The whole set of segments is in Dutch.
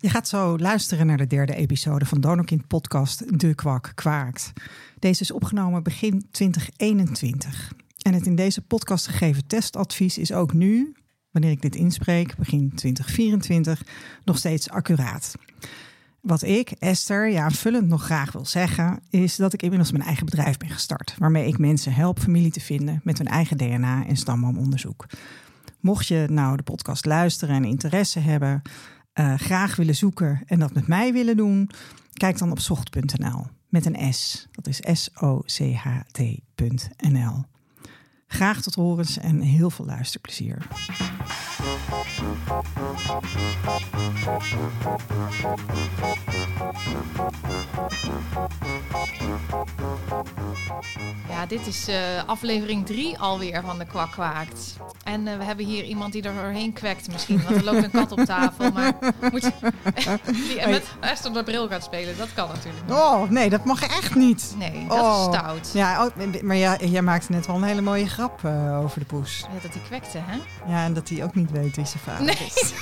Je gaat zo luisteren naar de derde episode van Donorkind podcast De Kwak Kwaakt. Deze is opgenomen begin 2021. En het in deze podcast gegeven testadvies is ook nu, wanneer ik dit inspreek, begin 2024, nog steeds accuraat. Wat ik, Esther, ja, aanvullend nog graag wil zeggen, is dat ik inmiddels mijn eigen bedrijf ben gestart. Waarmee ik mensen help familie te vinden met hun eigen DNA en stamboomonderzoek. Mocht je nou de podcast luisteren en interesse hebben, uh, graag willen zoeken en dat met mij willen doen, kijk dan op zocht.nl met een S. Dat is S-O-C-H-T.nl. Graag tot horens en heel veel luisterplezier. Ja, dit is uh, aflevering 3 alweer van de Kwak Kwaakt. En uh, we hebben hier iemand die er doorheen kwekt misschien. Want er loopt een kat op tafel. Maar moet je, die met Esther de bril gaat spelen, dat kan natuurlijk niet. Oh, nee, dat mag echt niet. Nee, dat oh. is stout. Ja, oh, maar jij, jij maakte net wel een hele mooie grap uh, over de poes. Ja, dat hij kwekte, hè? Ja, en dat hij ook niet weet wie zijn vader nee. is.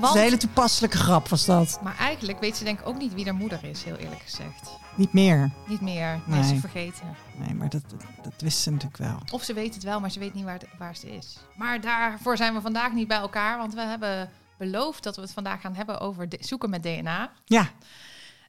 Want, een hele toepasselijke grap was dat. Maar eigenlijk weet ze denk ik ook niet wie haar moeder is, heel eerlijk gezegd. Niet meer. Niet meer. Nee, nee. ze vergeten. Nee, maar dat, dat, wist ze natuurlijk wel. Of ze weet het wel, maar ze weet niet waar, waar ze is. Maar daarvoor zijn we vandaag niet bij elkaar, want we hebben beloofd dat we het vandaag gaan hebben over zoeken met DNA. Ja.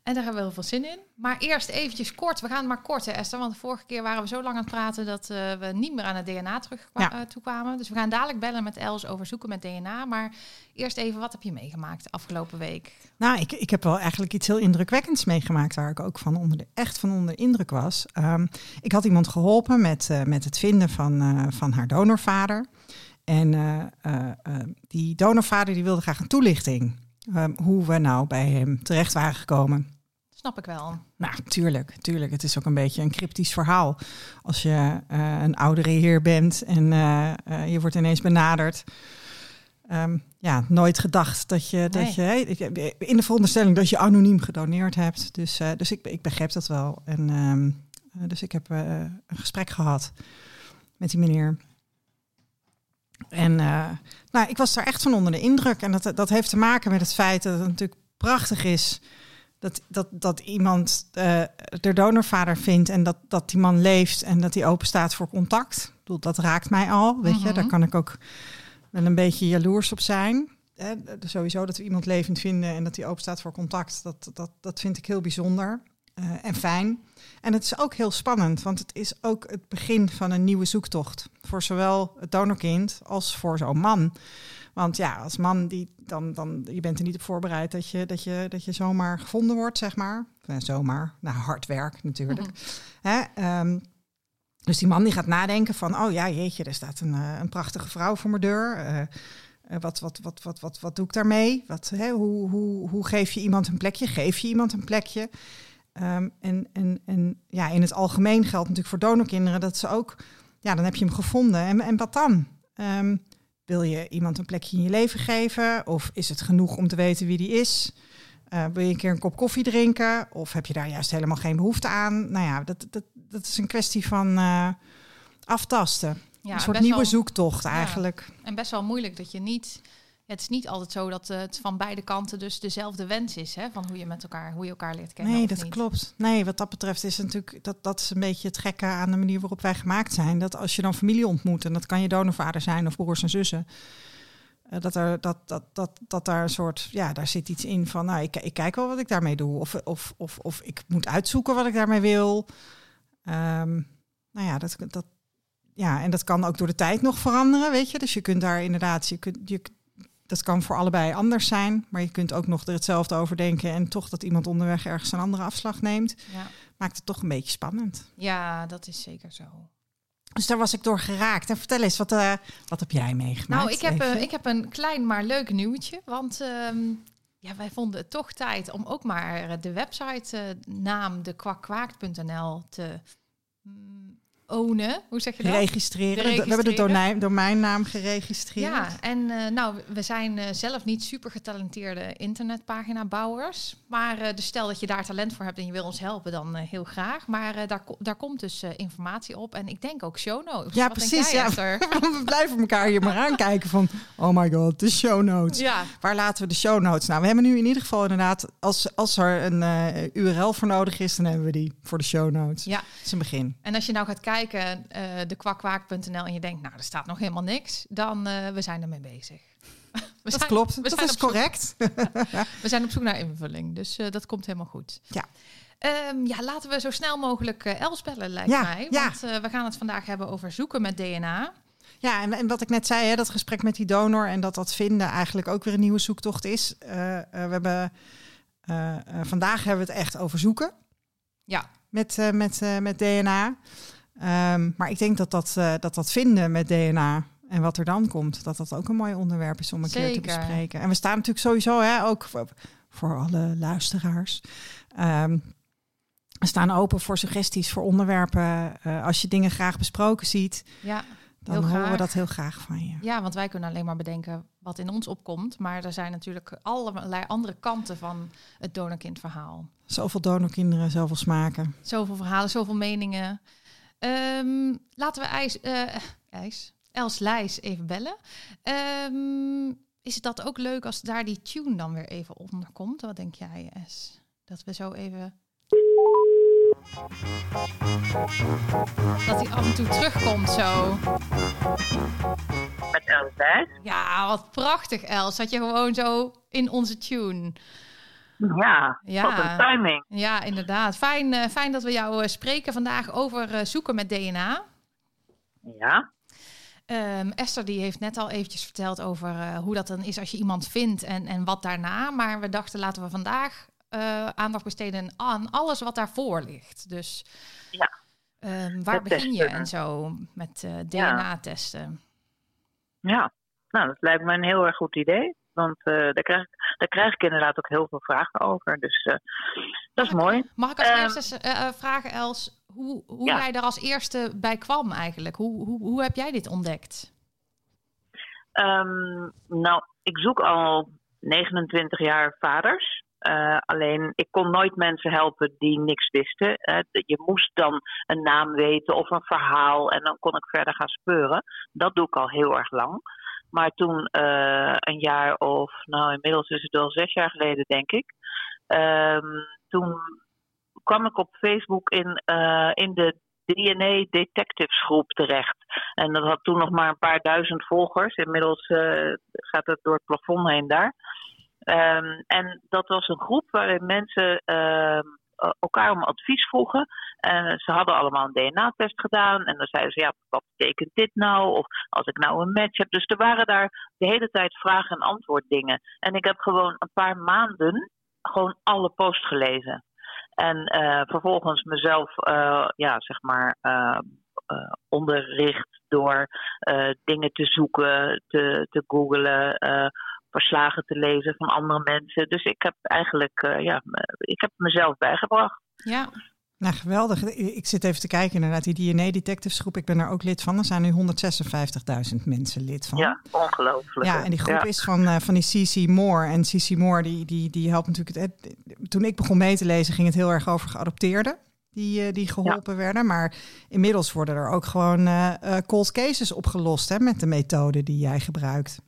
En daar hebben we heel veel zin in. Maar eerst eventjes kort. We gaan maar kort, hè, Esther. Want de vorige keer waren we zo lang aan het praten dat uh, we niet meer aan het DNA terug ja. uh, toekwamen. Dus we gaan dadelijk bellen met Els over zoeken met DNA. Maar eerst even, wat heb je meegemaakt de afgelopen week? Nou, ik, ik heb wel eigenlijk iets heel indrukwekkends meegemaakt... waar ik ook van onder de, echt van onder indruk was. Um, ik had iemand geholpen met, uh, met het vinden van, van haar donorvader. En die donorvader die wilde graag een toelichting... Um, hoe we nou bij hem terecht waren gekomen. Snap ik wel. Nou, tuurlijk, tuurlijk. Het is ook een beetje een cryptisch verhaal. Als je uh, een oudere heer bent en uh, uh, je wordt ineens benaderd. Um, ja, nooit gedacht dat je, dat je in de veronderstelling dat je anoniem gedoneerd hebt. Dus, dus ik, ik begreep dat wel. En um, dus ik heb een gesprek gehad met die meneer. En nou, ik was daar echt van onder de indruk. En dat, dat heeft te maken met het feit dat het natuurlijk prachtig is dat, dat, dat iemand uh, de donorvader vindt en dat, dat die man leeft en dat hij open staat voor contact. bedoel, dat raakt mij al, weet je. Daar mhm. kan ik ook wel een beetje jaloers op zijn. Eh, sowieso dat we iemand levend vinden en dat hij open staat voor contact, dat, dat, dat vind ik heel bijzonder uh, en fijn. En het is ook heel spannend, want het is ook het begin van een nieuwe zoektocht. Voor zowel het donorkind als voor zo'n man. Want ja, als man, die, dan, dan, je bent er niet op voorbereid dat je, dat je, dat je zomaar gevonden wordt, zeg maar. Nou, zomaar, nou, hard werk natuurlijk. Mhm. Hè? Um, dus die man die gaat nadenken van, oh ja, jeetje, er staat een, uh, een prachtige vrouw voor mijn deur. Uh, wat, wat, wat, wat, wat, wat doe ik daarmee? Wat, hè, hoe, hoe, hoe geef je iemand een plekje? Geef je iemand een plekje? Um, en, en, en ja, in het algemeen geldt natuurlijk voor donorkinderen dat ze ook, ja, dan heb je hem gevonden. En, en wat dan? Um, wil je iemand een plekje in je leven geven? Of is het genoeg om te weten wie die is? Uh, wil je een keer een kop koffie drinken? Of heb je daar juist helemaal geen behoefte aan? Nou ja, dat, dat, dat is een kwestie van uh, aftasten. Ja, een soort nieuwe zoektocht eigenlijk. Ja, en best wel moeilijk dat je niet het is niet altijd zo dat het van beide kanten dus dezelfde wens is, hè, van hoe je met elkaar, hoe je elkaar leert kennen. Nee, dat klopt. Nee, wat dat betreft is natuurlijk dat dat is een beetje het gekke aan de manier waarop wij gemaakt zijn. Dat als je dan familie ontmoet, en dat kan je donorvader zijn of broers en zussen. Uh, dat, er, dat, dat, dat, dat daar een soort, ja, daar zit iets in van, nou, ik, ik kijk wel wat ik daarmee doe. Of, of, of, of ik moet uitzoeken wat ik daarmee wil. Um, nou ja, dat, dat, ja, en dat kan ook door de tijd nog veranderen, weet je. Dus je kunt daar inderdaad, je kunt, je, dat kan voor allebei anders zijn, maar je kunt ook nog er hetzelfde over denken en toch dat iemand onderweg ergens een andere afslag neemt. Ja. Maakt het toch een beetje spannend. Ja, dat is zeker zo. Dus daar was ik door geraakt. En vertel eens, wat, uh, wat heb jij meegemaakt? Nou, ik heb, uh, ik heb een klein maar leuk nieuwtje. Want uh, ja, wij vonden het toch tijd om ook maar de website naam de kwakwaakt.nl te mm, ownen. Hoe zeg je dat? Registreren. We hebben de domein, domeinnaam geregistreerd. Ja, en uh, nou, we zijn uh, zelf niet super getalenteerde internetpagina-bouwers. Maar uh, dus stel dat je daar talent voor hebt en je wil ons helpen, dan heel graag. Maar daar, daar komt dus informatie op. En ik denk ook show notes. Ja, Wat precies. ja. we blijven elkaar hier maar aankijken van, oh my god, de show notes. Ja. Waar laten we de show notes? Nou, we hebben nu in ieder geval inderdaad, als, als er een URL voor nodig is, dan hebben we die voor de show notes. Ja. Dat is een begin. En als je nou gaat kijken, uh, de kwakwaak.nl, en je denkt, nou, er staat nog helemaal niks, dan uh, we zijn ermee bezig. We dat klopt, we dat is correct. we zijn op zoek naar invulling, dus uh, dat komt helemaal goed. Ja. Um, ja, laten we zo snel mogelijk Els bellen, lijkt ja, mij. Want ja. we gaan het vandaag hebben over zoeken met DNA. Ja, en, en wat ik net zei, hè, dat gesprek met die donor en dat dat vinden eigenlijk ook weer een nieuwe zoektocht is. we hebben, vandaag hebben we het echt over zoeken. Ja. Met, met, met DNA. Um, maar ik denk dat dat, uh, dat dat vinden met DNA en wat er dan komt, dat dat ook een mooi onderwerp is om een keer te bespreken. En we staan natuurlijk sowieso, hè, ook voor, voor alle luisteraars. Um, we staan open voor suggesties, voor onderwerpen. Uh, als je dingen graag besproken ziet, ja, dan horen we dat heel graag van je. Ja, want wij kunnen alleen maar bedenken wat in ons opkomt. Maar er zijn natuurlijk allerlei andere kanten van het donorkindverhaal. Zoveel donorkinderen, zoveel smaken. Zoveel verhalen, zoveel meningen. Um, laten we IJs, uh, IJs, Els Lijs even bellen. Um, is dat ook leuk als daar die tune dan weer even onder komt? Wat denk jij, S? Dat we zo even... Dat hij af en toe terugkomt zo. Met Els Lijs? Ja, wat prachtig Els. Dat je gewoon zo in onze tune... Ja, ja, wat een timing. Ja, inderdaad. Fijn, uh, fijn dat we jou uh, spreken vandaag over uh, zoeken met DNA. Ja. Um, Esther die heeft net al eventjes verteld over hoe dat dan is als je iemand vindt en, en wat daarna. Maar we dachten laten we vandaag aandacht besteden aan alles wat daarvoor ligt. Dus ja. Um, waar begin je en zo met DNA-testen? Ja. nou dat lijkt me een heel erg goed idee. Want uh, daar, krijg ik, daar krijg ik inderdaad ook heel veel vragen over. Dus uh, dat is mooi. Mag ik als um, eerste uh, vragen, Els, hoe, hoe ja. jij daar als eerste bij kwam eigenlijk? Hoe, hoe, hoe heb jij dit ontdekt? Um, nou, ik zoek al 29 jaar vaders. Uh, alleen ik kon nooit mensen helpen die niks wisten. Je moest dan een naam weten of een verhaal en dan kon ik verder gaan speuren. Dat doe ik al heel erg lang. Maar toen, uh, een jaar of, nou inmiddels is het wel zes jaar geleden, denk ik. Um, toen kwam ik op Facebook in, uh, in de DNA Detectives groep terecht. En dat had toen nog maar een paar duizend volgers. Inmiddels uh, gaat het door het plafond heen daar. Um, en dat was een groep waarin mensen uh, elkaar om advies vroegen. En ze hadden allemaal een DNA-test gedaan. En dan zeiden ze, ja, wat betekent dit nou? Of als ik nou een match heb. Dus er waren daar de hele tijd vragen en antwoord dingen. En ik heb gewoon een paar maanden gewoon alle posts gelezen. En uh, vervolgens mezelf, uh, ja, zeg maar, onderricht door dingen te zoeken, te, te googlen, verslagen te lezen van andere mensen. Dus ik heb eigenlijk, ja, ik heb mezelf bijgebracht. Ja, nou, geweldig. Ik zit even te kijken inderdaad, die DNA Detectives groep. Ik ben daar ook lid van. Er zijn nu 156.000 mensen lid van. Ja, ongelooflijk. Ja, en die groep is van, uh, van die CC Moore. En CC Moore, die, die, die helpt natuurlijk... Het, toen ik begon mee te lezen, ging het heel erg over geadopteerden. Die, uh, die geholpen ja. werden. Maar inmiddels worden er ook gewoon uh, cold cases opgelost hè, met de methode die jij gebruikt.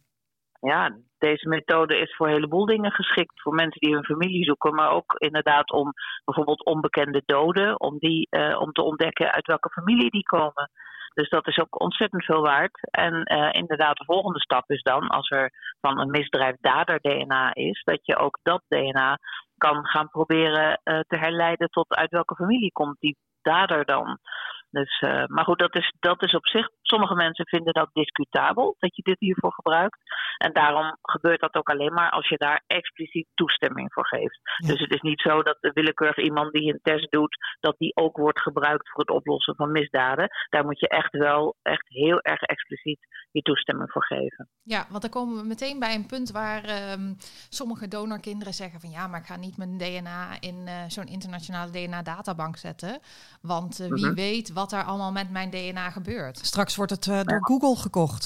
Ja, deze methode is voor een heleboel dingen geschikt. Voor mensen die hun familie zoeken, maar ook inderdaad om bijvoorbeeld onbekende doden, om, die, uh, om te ontdekken uit welke familie die komen. Dus dat is ook ontzettend veel waard. En uh, inderdaad, de volgende stap is dan, als er van een misdrijf dader-DNA is, dat je ook dat DNA kan gaan proberen uh, te herleiden tot uit welke familie komt die dader dan. Dus, uh, maar goed, dat is, dat is op zich Sommige mensen vinden dat discutabel, dat je dit hiervoor gebruikt. En daarom gebeurt dat ook alleen maar als je daar expliciet toestemming voor geeft. Dus het is niet zo dat de willekeurig iemand die een test doet, dat die ook wordt gebruikt voor het oplossen van misdaden. Daar moet je echt wel echt heel erg expliciet je toestemming voor geven. Ja, want dan komen we meteen bij een punt waar um, sommige donorkinderen zeggen van ja, maar ik ga niet mijn DNA in uh, zo'n internationale DNA-databank zetten. Want uh, wie mm -hmm. weet wat er allemaal met mijn DNA gebeurt. Straks wordt het uh, door ja. Google gekocht.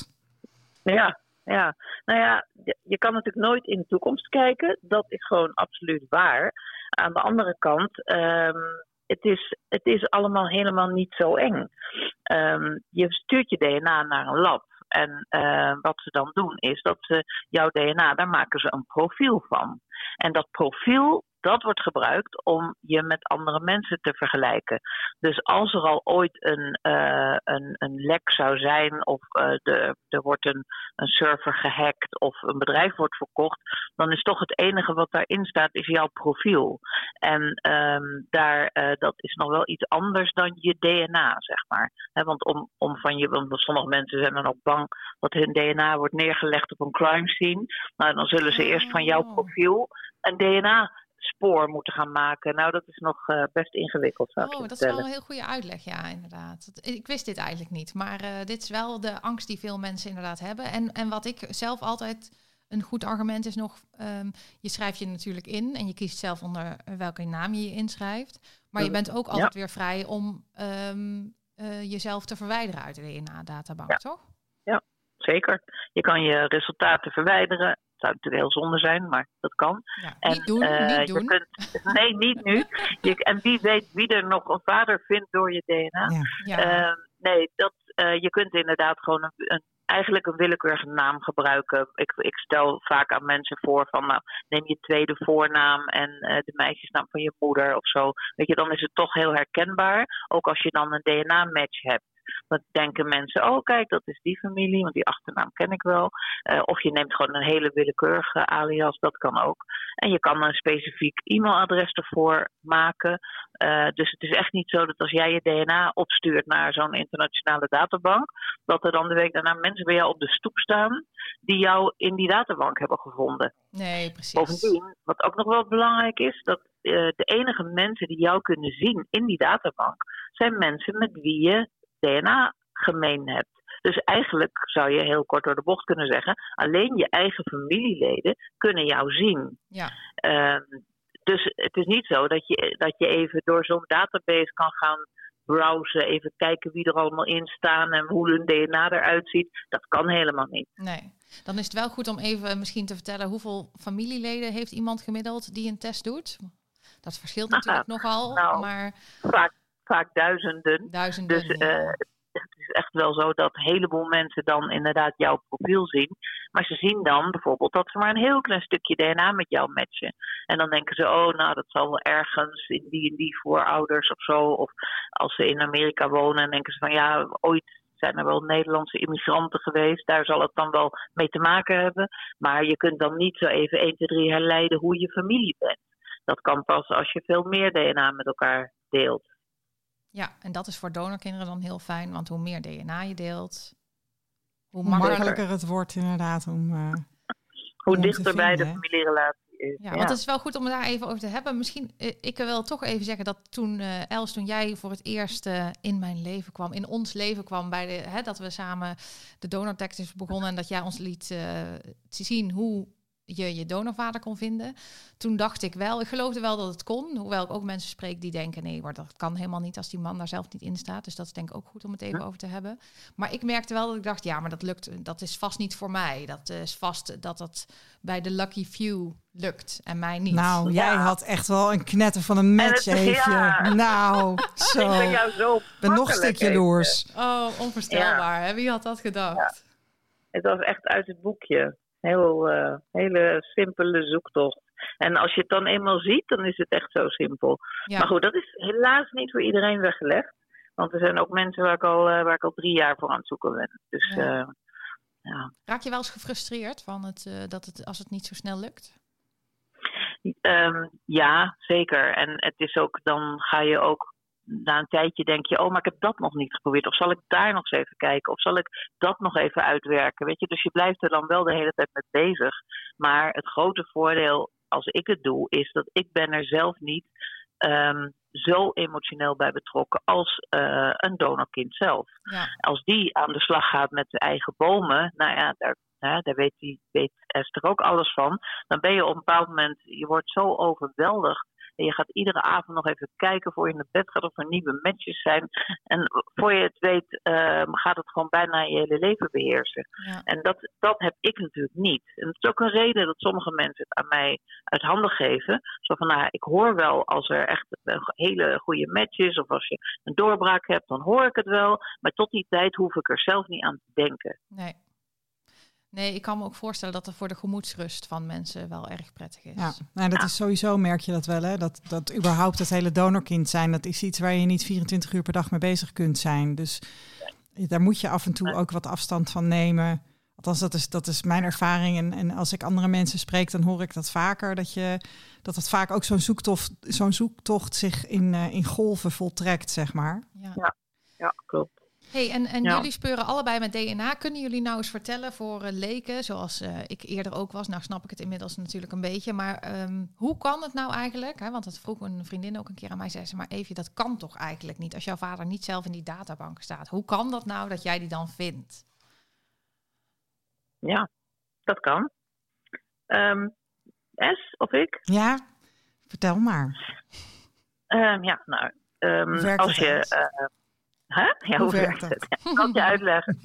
Ja, ja. Nou ja, je kan natuurlijk nooit in de toekomst kijken. Dat is gewoon absoluut waar. Aan de andere kant, um, het, is, het is allemaal helemaal niet zo eng. Um, je stuurt je DNA naar een lab. En uh, wat ze dan doen is dat ze jouw DNA, daar maken ze een profiel van. En dat profiel, dat wordt gebruikt om je met andere mensen te vergelijken. Dus als er al ooit een, uh, een, een lek zou zijn, of uh, de, er wordt een, een server gehackt, of een bedrijf wordt verkocht, dan is toch het enige wat daarin staat, is jouw profiel. En um, daar, uh, dat is nog wel iets anders dan je DNA, zeg maar. He, want om, om van je, want sommige mensen zijn dan ook bang dat hun DNA wordt neergelegd op een crime scene. Nou, dan zullen ze eerst van jouw profiel een DNA spoor moeten gaan maken. Nou, dat is nog uh, best ingewikkeld. Zou oh, dat is wel een heel goede uitleg, ja, inderdaad. Ik wist dit eigenlijk niet, maar uh, dit is wel de angst die veel mensen inderdaad hebben. En, en wat ik zelf altijd een goed argument is nog, um, je schrijft je natuurlijk in en je kiest zelf onder welke naam je je inschrijft. Maar je bent ook altijd ja. weer vrij om um, uh, jezelf te verwijderen uit de DNA-databank, ja. toch? Ja, zeker. Je kan je resultaten verwijderen zou natuurlijk heel zonde zijn, maar dat kan. Ja, en, niet doen, uh, niet doen. Kunt, nee, niet nu. Je, en wie weet wie er nog een vader vindt door je DNA. Ja. Ja. Uh, nee, dat, uh, je kunt inderdaad gewoon een, een eigenlijk een willekeurige naam gebruiken. Ik, ik, stel vaak aan mensen voor van nou, neem je tweede voornaam en uh, de meisjesnaam van je moeder of zo. Weet je, dan is het toch heel herkenbaar. Ook als je dan een DNA-match hebt. Dan denken mensen, oh kijk, dat is die familie, want die achternaam ken ik wel. Uh, of je neemt gewoon een hele willekeurige alias, dat kan ook. En je kan een specifiek e-mailadres ervoor maken. Uh, dus het is echt niet zo dat als jij je DNA opstuurt naar zo'n internationale databank, dat er dan de week daarna mensen bij jou op de stoep staan die jou in die databank hebben gevonden. Nee, precies. Bovendien, wat ook nog wel belangrijk is, dat uh, de enige mensen die jou kunnen zien in die databank zijn mensen met wie je DNA gemeen hebt. Dus eigenlijk zou je heel kort door de bocht kunnen zeggen: alleen je eigen familieleden kunnen jou zien. Ja. Uh, dus het is niet zo dat je, dat je even door zo'n database kan gaan browsen, even kijken wie er allemaal in staan en hoe hun DNA eruit ziet. Dat kan helemaal niet. Nee. Dan is het wel goed om even misschien te vertellen hoeveel familieleden heeft iemand gemiddeld die een test doet. Dat verschilt natuurlijk Aha, nogal, nou, maar vaak, vaak duizenden. Duizenden. Dus uh, het is echt wel zo dat een heleboel mensen dan inderdaad jouw profiel zien. Maar ze zien dan bijvoorbeeld dat ze maar een heel klein stukje DNA met jou matchen. En dan denken ze, oh, nou, dat zal wel ergens in die en die voorouders of zo. Of als ze in Amerika wonen, denken ze van ja, ooit zijn er wel Nederlandse immigranten geweest. Daar zal het dan wel mee te maken hebben. Maar je kunt dan niet zo even 1, 2, 3 herleiden hoe je familie bent. Dat kan pas als je veel meer DNA met elkaar deelt. Ja, en dat is voor donorkinderen dan heel fijn, want hoe meer DNA je deelt, hoe makkelijker het wordt inderdaad om. Uh, hoe dichter bij de familierelatie is. Ja, ja, want het is wel goed om het daar even over te hebben. Misschien, uh, ik wil toch even zeggen dat toen, uh, Els, toen jij voor het eerst uh, in mijn leven kwam, in ons leven kwam, bij de, hè, dat we samen de donortekst begonnen en dat jij ons liet zien hoe je je donorvader kon vinden. Toen dacht ik wel, ik geloofde wel dat het kon. Hoewel ik ook mensen spreek die denken, nee, maar dat kan helemaal niet als die man daar zelf niet in staat. Dus dat is denk ik ook goed om het even ja. over te hebben. Maar ik merkte wel dat ik dacht, ja, maar dat lukt, dat is vast niet voor mij. Dat is vast dat dat bij de lucky few lukt en mij niet. Nou, ja. jij had echt wel een knetter van een match, het, ja. Nou, zo. Ik ben jou zo ben nog een stukje jaloers. Oh, onvoorstelbaar. Ja. Wie had dat gedacht? Het was echt uit het boekje. Heel, uh, hele simpele zoektocht. En als je het dan eenmaal ziet, dan is het echt zo simpel. Ja. Maar goed, dat is helaas niet voor iedereen weggelegd. Want er zijn ook mensen waar ik al, uh, waar ik al drie jaar voor aan het zoeken ben. Dus, ja. Uh, ja. Raak je wel eens gefrustreerd van het, dat het, als het niet zo snel lukt? Um, ja, zeker. En het is ook, dan ga je ook na een tijdje denk je, oh, maar ik heb dat nog niet geprobeerd. Of zal ik daar nog eens even kijken? Of zal ik dat nog even uitwerken? Weet je, dus je blijft er dan wel de hele tijd mee bezig. Maar het grote voordeel als ik het doe, is dat ik ben er zelf niet um, zo emotioneel bij betrokken als uh, een donorkind zelf. Ja. Als die aan de slag gaat met de eigen bomen, nou ja, daar, hè, daar weet, die, weet Esther ook alles van. Dan ben je op een bepaald moment, je wordt zo overweldigd en je gaat iedere avond nog even kijken voor je naar bed gaat of er nieuwe matches zijn. En voor je het weet uh, gaat het gewoon bijna je hele leven beheersen. Ja. En dat, dat heb ik natuurlijk niet. En dat is ook een reden dat sommige mensen het aan mij uit handen geven. Zo van, nou, ik hoor wel als er echt een hele goede match is of als je een doorbraak hebt, dan hoor ik het wel. Maar tot die tijd hoef ik er zelf niet aan te denken. Nee. Nee, ik kan me ook voorstellen dat er voor de gemoedsrust van mensen wel erg prettig is. Ja, nou, dat is sowieso, merk je dat wel, hè? Dat, dat überhaupt het hele donorkind zijn, dat is iets waar je niet 24 uur per dag mee bezig kunt zijn. Dus daar moet je af en toe ook wat afstand van nemen. Althans, dat is, dat is mijn ervaring. En, en als ik andere mensen spreek, dan hoor ik dat vaker. Dat, je, dat het vaak ook zo'n zoektocht, zo'n zoektocht zich in, uh, in golven voltrekt, zeg maar. Ja, ja klopt. Hey, en en jullie speuren allebei met DNA. Kunnen jullie nou eens vertellen voor uh, leken, zoals uh, ik eerder ook was, nou snap ik het inmiddels natuurlijk een beetje, maar um, hoe kan het nou eigenlijk? Hè, want dat vroeg een vriendin ook een keer aan mij, zei ze, maar even, dat kan toch eigenlijk niet als jouw vader niet zelf in die databank staat. Hoe kan dat nou dat jij die dan vindt? Ja, dat kan. Um, S of ik? Ja, vertel maar. Um, ja, nou, als je Huh? Ja, hoe, werkt het? Ik kan je uitleggen.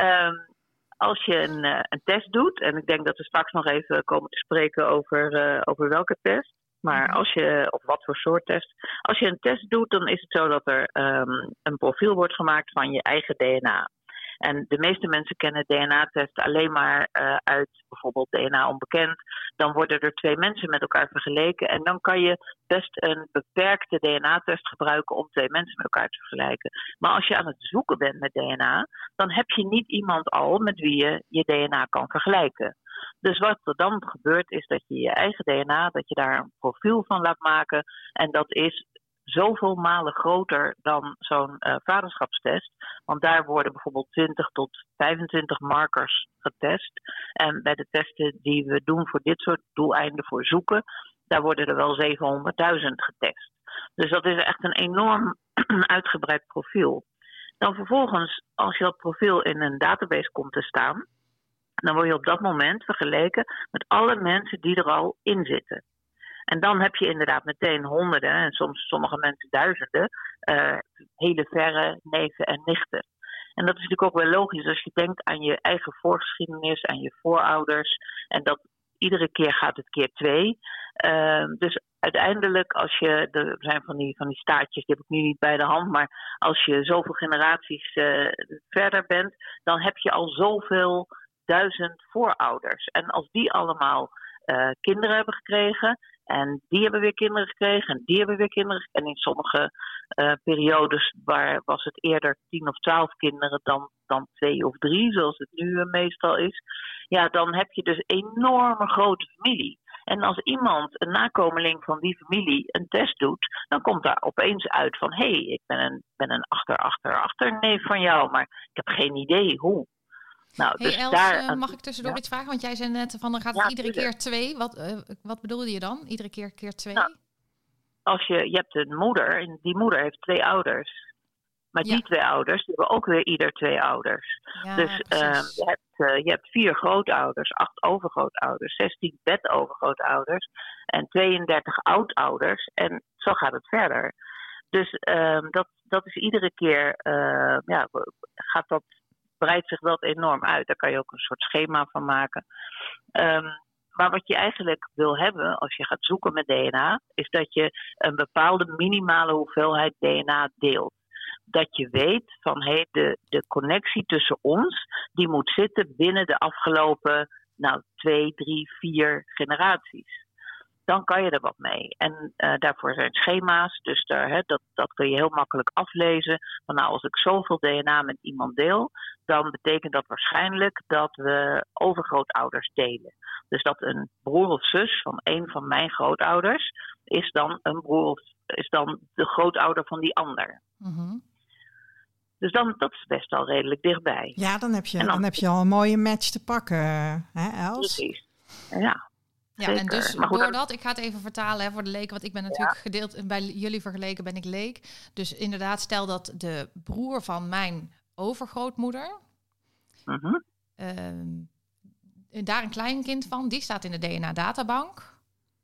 um, als je een, uh, een, test doet, en ik denk dat we straks nog even komen te spreken over, uh, over welke test. Maar mhm. als je, of wat voor soort test. Als je een test doet, dan is het zo dat er um, een profiel wordt gemaakt van je eigen DNA. En de meeste mensen kennen DNA-testen alleen maar uh, uit bijvoorbeeld DNA onbekend. Dan worden er twee mensen met elkaar vergeleken. En dan kan je best een beperkte DNA-test gebruiken om twee mensen met elkaar te vergelijken. Maar als je aan het zoeken bent met DNA, dan heb je niet iemand al met wie je je DNA kan vergelijken. Dus wat er dan gebeurt is dat je je eigen DNA, dat je daar een profiel van laat maken. En dat is zoveel malen groter dan zo'n uh, vaderschapstest. Want daar worden bijvoorbeeld 20 tot 25 markers getest. En bij de testen die we doen voor dit soort doeleinden voor zoeken, daar worden er wel 700.000 getest. Dus dat is echt een enorm uitgebreid profiel. Dan vervolgens, als je dat profiel in een database komt te staan, dan word je op dat moment vergeleken met alle mensen die er al in zitten. En dan heb je inderdaad meteen honderden en soms sommige mensen duizenden uh, hele verre neven en nichten. En dat is natuurlijk ook wel logisch als je denkt aan je eigen voorgeschiedenis, aan je voorouders. En dat iedere keer gaat het keer twee. Uh, dus uiteindelijk, als je, er zijn van die, van die staartjes, die heb ik nu niet bij de hand, maar als je zoveel generaties uh, verder bent, dan heb je al zoveel duizend voorouders. En als die allemaal uh, kinderen hebben gekregen, en die hebben weer kinderen gekregen en die hebben weer kinderen. En in sommige uh, periodes waar was het eerder tien of twaalf kinderen dan, dan twee of drie, zoals het nu uh, meestal is. Ja, dan heb je dus enorme grote familie. En als iemand, een nakomeling van die familie, een test doet, dan komt daar opeens uit van hé, hey, ik ben een, ben een achter, achter, achterneef van jou, maar ik heb geen idee hoe. Nou, hey, dus Els, daar, uh, mag ik tussendoor iets vragen? Want jij zei net van dan gaat het iedere keer twee. Wat, uh, wat bedoelde je dan? Iedere keer keer twee? Nou, als je, je hebt een moeder en die moeder heeft twee ouders. Maar die twee ouders die hebben ook weer ieder twee ouders. dus uh, je, hebt, uh, je hebt vier grootouders, acht overgrootouders, zestien bedovergrootouders en 32 oudouders. En zo gaat het verder. Dus ehm, dat, dat is iedere keer, ja, gaat dat breidt zich dat enorm uit. Daar kan je ook een soort schema van maken. Um, maar wat je eigenlijk wil hebben als je gaat zoeken met DNA, is dat je een bepaalde minimale hoeveelheid DNA deelt. Dat je weet van hey, de, de connectie tussen ons, die moet zitten binnen de afgelopen nou, twee, drie, vier generaties dan kan je er wat mee. En uh, daarvoor zijn schema's, dus daar, hè, dat, dat kun je heel makkelijk aflezen. Van nou, als ik zoveel DNA met iemand deel, dan betekent dat waarschijnlijk dat we overgrootouders delen. Dus dat een broer of zus van een van mijn grootouders, is dan een broer of is dan de grootouder van die ander. Mhm. Dus dan, dat is best wel redelijk dichtbij. Ja, dan heb je, dan, dan- heb je al een mooie match te pakken, hè Els? Precies. Ja, Ja, en dus goed, doordat, ik ga het even vertalen hè, voor de leken, want ik ben natuurlijk gedeeld, bij jullie vergeleken ben ik leek. Dus inderdaad, stel dat de broer van mijn overgrootmoeder, mhm. ehm, daar een kleinkind van, die staat in de DNA-databank.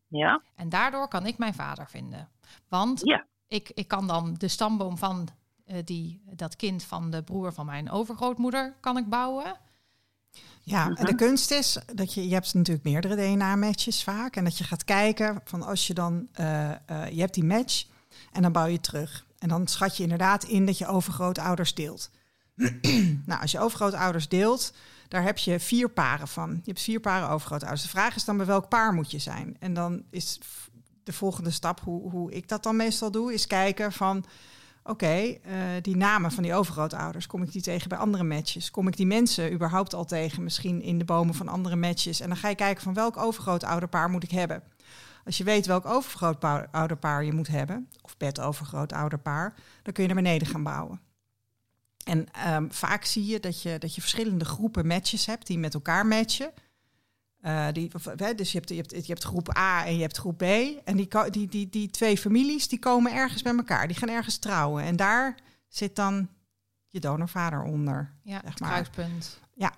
ja. En daardoor kan ik mijn vader vinden. Want Ja. ik, ik kan dan de stamboom van eh, die, dat kind van de broer van mijn overgrootmoeder kan ik bouwen. Ja, en de kunst is dat je, je hebt natuurlijk meerdere DNA-matches vaak. En dat je gaat kijken van als je dan, eh, eh, je hebt die match en dan bouw je terug. En dan schat je inderdaad in dat je overgrootouders deelt. nou, als je overgrootouders deelt, daar heb je vier paren van. Je hebt vier paren overgrootouders. De vraag is dan bij welk paar moet je zijn? En dan is de volgende stap, hoe, hoe ik dat dan meestal doe, is kijken van... Oké, eh, die namen van die overgrootouders, kom ik die tegen bij andere matches? Kom ik die mensen überhaupt al tegen, misschien in de bomen van andere matches? En dan ga je kijken van welk overgrootouderpaar moet ik hebben? Als je weet welk overgrootouderpaar je moet hebben, of bedovergrootouderpaar, dan kun je naar beneden gaan bouwen. En ehm, vaak zie je dat, je dat je verschillende groepen matches hebt die met elkaar matchen. Eh, die, of, hè, dus je hebt, je, hebt, je hebt groep A en je hebt groep B. En die, die, die, die twee families die komen ergens bij elkaar. Die gaan ergens trouwen. En daar zit dan je donorvader onder. Ja, Zeg het maar. kruispunt. Ja,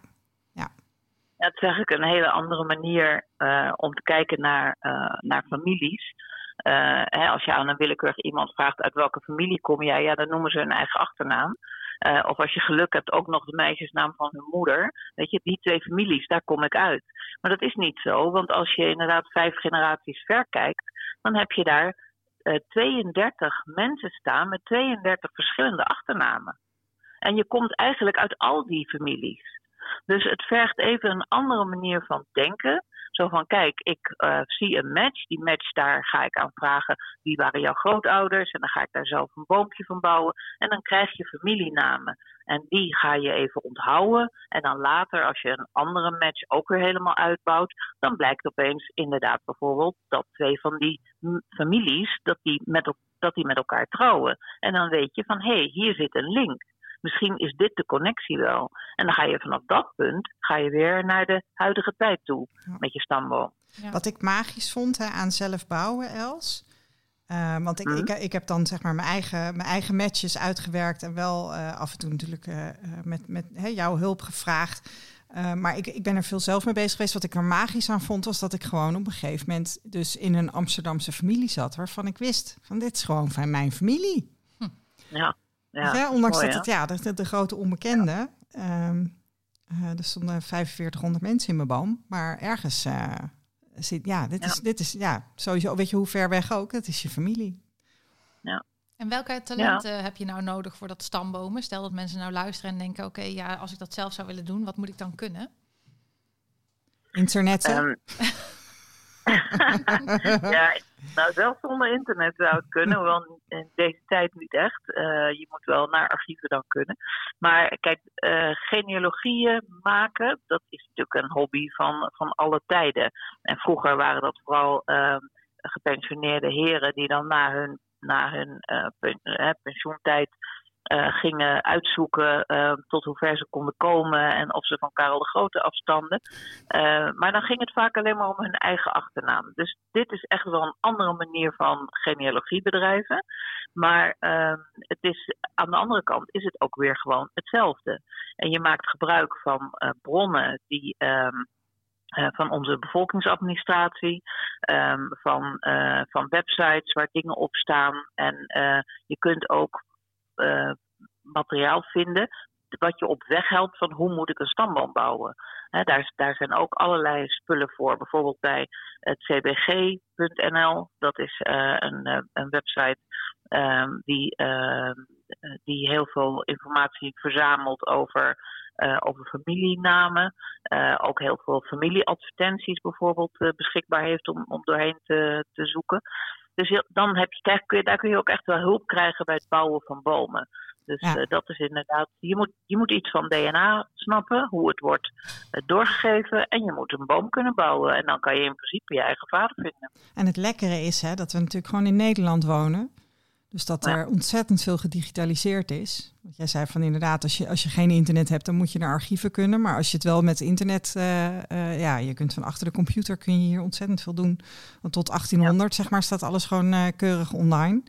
het is eigenlijk een hele andere manier eh, om te kijken naar, eh, naar families. Eh, hè, als je aan een willekeurig iemand vraagt uit welke familie kom jij, ja, dan noemen ze hun eigen achternaam. Eh, of als je geluk hebt, ook nog de meisjesnaam van hun moeder. Weet je, die twee families, daar kom ik uit. Maar dat is niet zo, want als je inderdaad vijf generaties ver kijkt, dan heb je daar eh 32 mensen staan met 32 verschillende achternamen. En je komt eigenlijk uit al die families. Dus het vergt even een andere manier van denken. Zo van, kijk, ik eh, zie een match. Die match, daar ga ik aan vragen wie waren jouw grootouders. En dan ga ik daar zelf een boompje van bouwen. En dan krijg je familienamen. En die ga je even onthouden. En dan later, als je een andere match ook weer helemaal uitbouwt, dan blijkt opeens inderdaad bijvoorbeeld dat twee van die families, dat die, met, dat die met elkaar trouwen. En dan weet je van, hé, hey, hier zit een link. Misschien is dit de connectie wel. En dan ga je vanaf dat punt ga je weer naar de huidige tijd toe Ja. met je stamboom. Ja. Wat ik magisch vond hè, aan zelf bouwen, Els. Eh, want ik, Mhm. ik, ik heb dan zeg maar mijn eigen, mijn eigen matches uitgewerkt en wel eh, af en toe natuurlijk eh, met, met hè, jouw hulp gevraagd. Eh, maar ik, ik ben er veel zelf mee bezig geweest. Wat ik er magisch aan vond, was dat ik gewoon op een gegeven moment dus in een Amsterdamse familie zat, waarvan ik wist van dit is gewoon van mijn familie. Ja, ja, ondanks mooi, dat het ja, de, de grote onbekende. ehm, eh, er stonden 4500 mensen in mijn boom, maar ergens eh, zit ja, dit Ja. is dit is ja sowieso. Weet je hoe ver weg ook? Dat is je familie. En welke talenten heb je nou nodig voor dat stambomen? Stel dat mensen nou luisteren en denken, oké, ja, als ik dat zelf zou willen doen, wat moet ik dan kunnen? Internet. Ehm, ja, nou zelfs zonder internet zou het kunnen, hoewel in deze tijd niet echt. Eh, je moet wel naar archieven dan kunnen. Maar kijk, eh, genealogieën maken, dat is natuurlijk een hobby van, van alle tijden. En vroeger waren dat vooral ehm, gepensioneerde heren die dan na hun, na hun eh, pensioentijd eh, gingen uitzoeken eh, tot hoe ver ze konden komen en of ze van Karel de Grote afstanden. Eh, maar dan ging het vaak alleen maar om hun eigen achternaam. Dus dit is echt wel een andere manier van genealogie bedrijven. Maar ehm, het is, aan de andere kant is het ook weer gewoon hetzelfde. En je maakt gebruik van bronnen die. ehm, eh, van onze bevolkingsadministratie, ehm, van, van websites waar dingen op staan. En je kunt ook eh, materiaal vinden wat je op weg helpt van hoe moet ik een stamboom bouwen. Daar, daar zijn ook allerlei spullen voor. Bijvoorbeeld bij het cbg.nl. Dat is eh, een, eh, een website ehm, die, ehm, eh, die heel veel informatie verzamelt over, eh, over familienamen. Ook heel veel familieadvertenties bijvoorbeeld beschikbaar heeft om, om doorheen te, te zoeken. Dus dan heb je, krijg- kun je, daar kun je ook echt wel hulp krijgen bij het bouwen van bomen. Dus eh, dat is inderdaad, je moet, je moet iets van DNA snappen, hoe het wordt uh, doorgegeven. En je moet een boom kunnen bouwen. En dan kan je in principe je eigen vader vinden. En het lekkere is hè, dat we natuurlijk gewoon in Nederland wonen. Dus dat er ontzettend veel gedigitaliseerd is. Want jij zei van inderdaad, als je, als je geen internet hebt, dan moet je naar archieven kunnen. Maar als je het wel met internet, uh, ja, je kunt van achter de computer kun je hier ontzettend veel doen. Want tot 1800, zeg maar, staat alles gewoon uh, keurig online.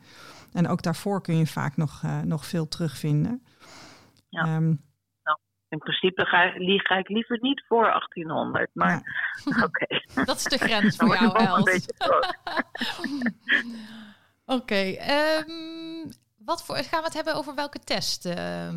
En ook daarvoor kun je vaak nog, nog veel terugvinden. Ja. Um, nou, in principe ga, ga, ik liever niet voor 1800, maar ja. oké. Okay. Dat is de grens voor jou, Els. Oké, okay, um, wat voor gaan we het hebben over welke test? Uh...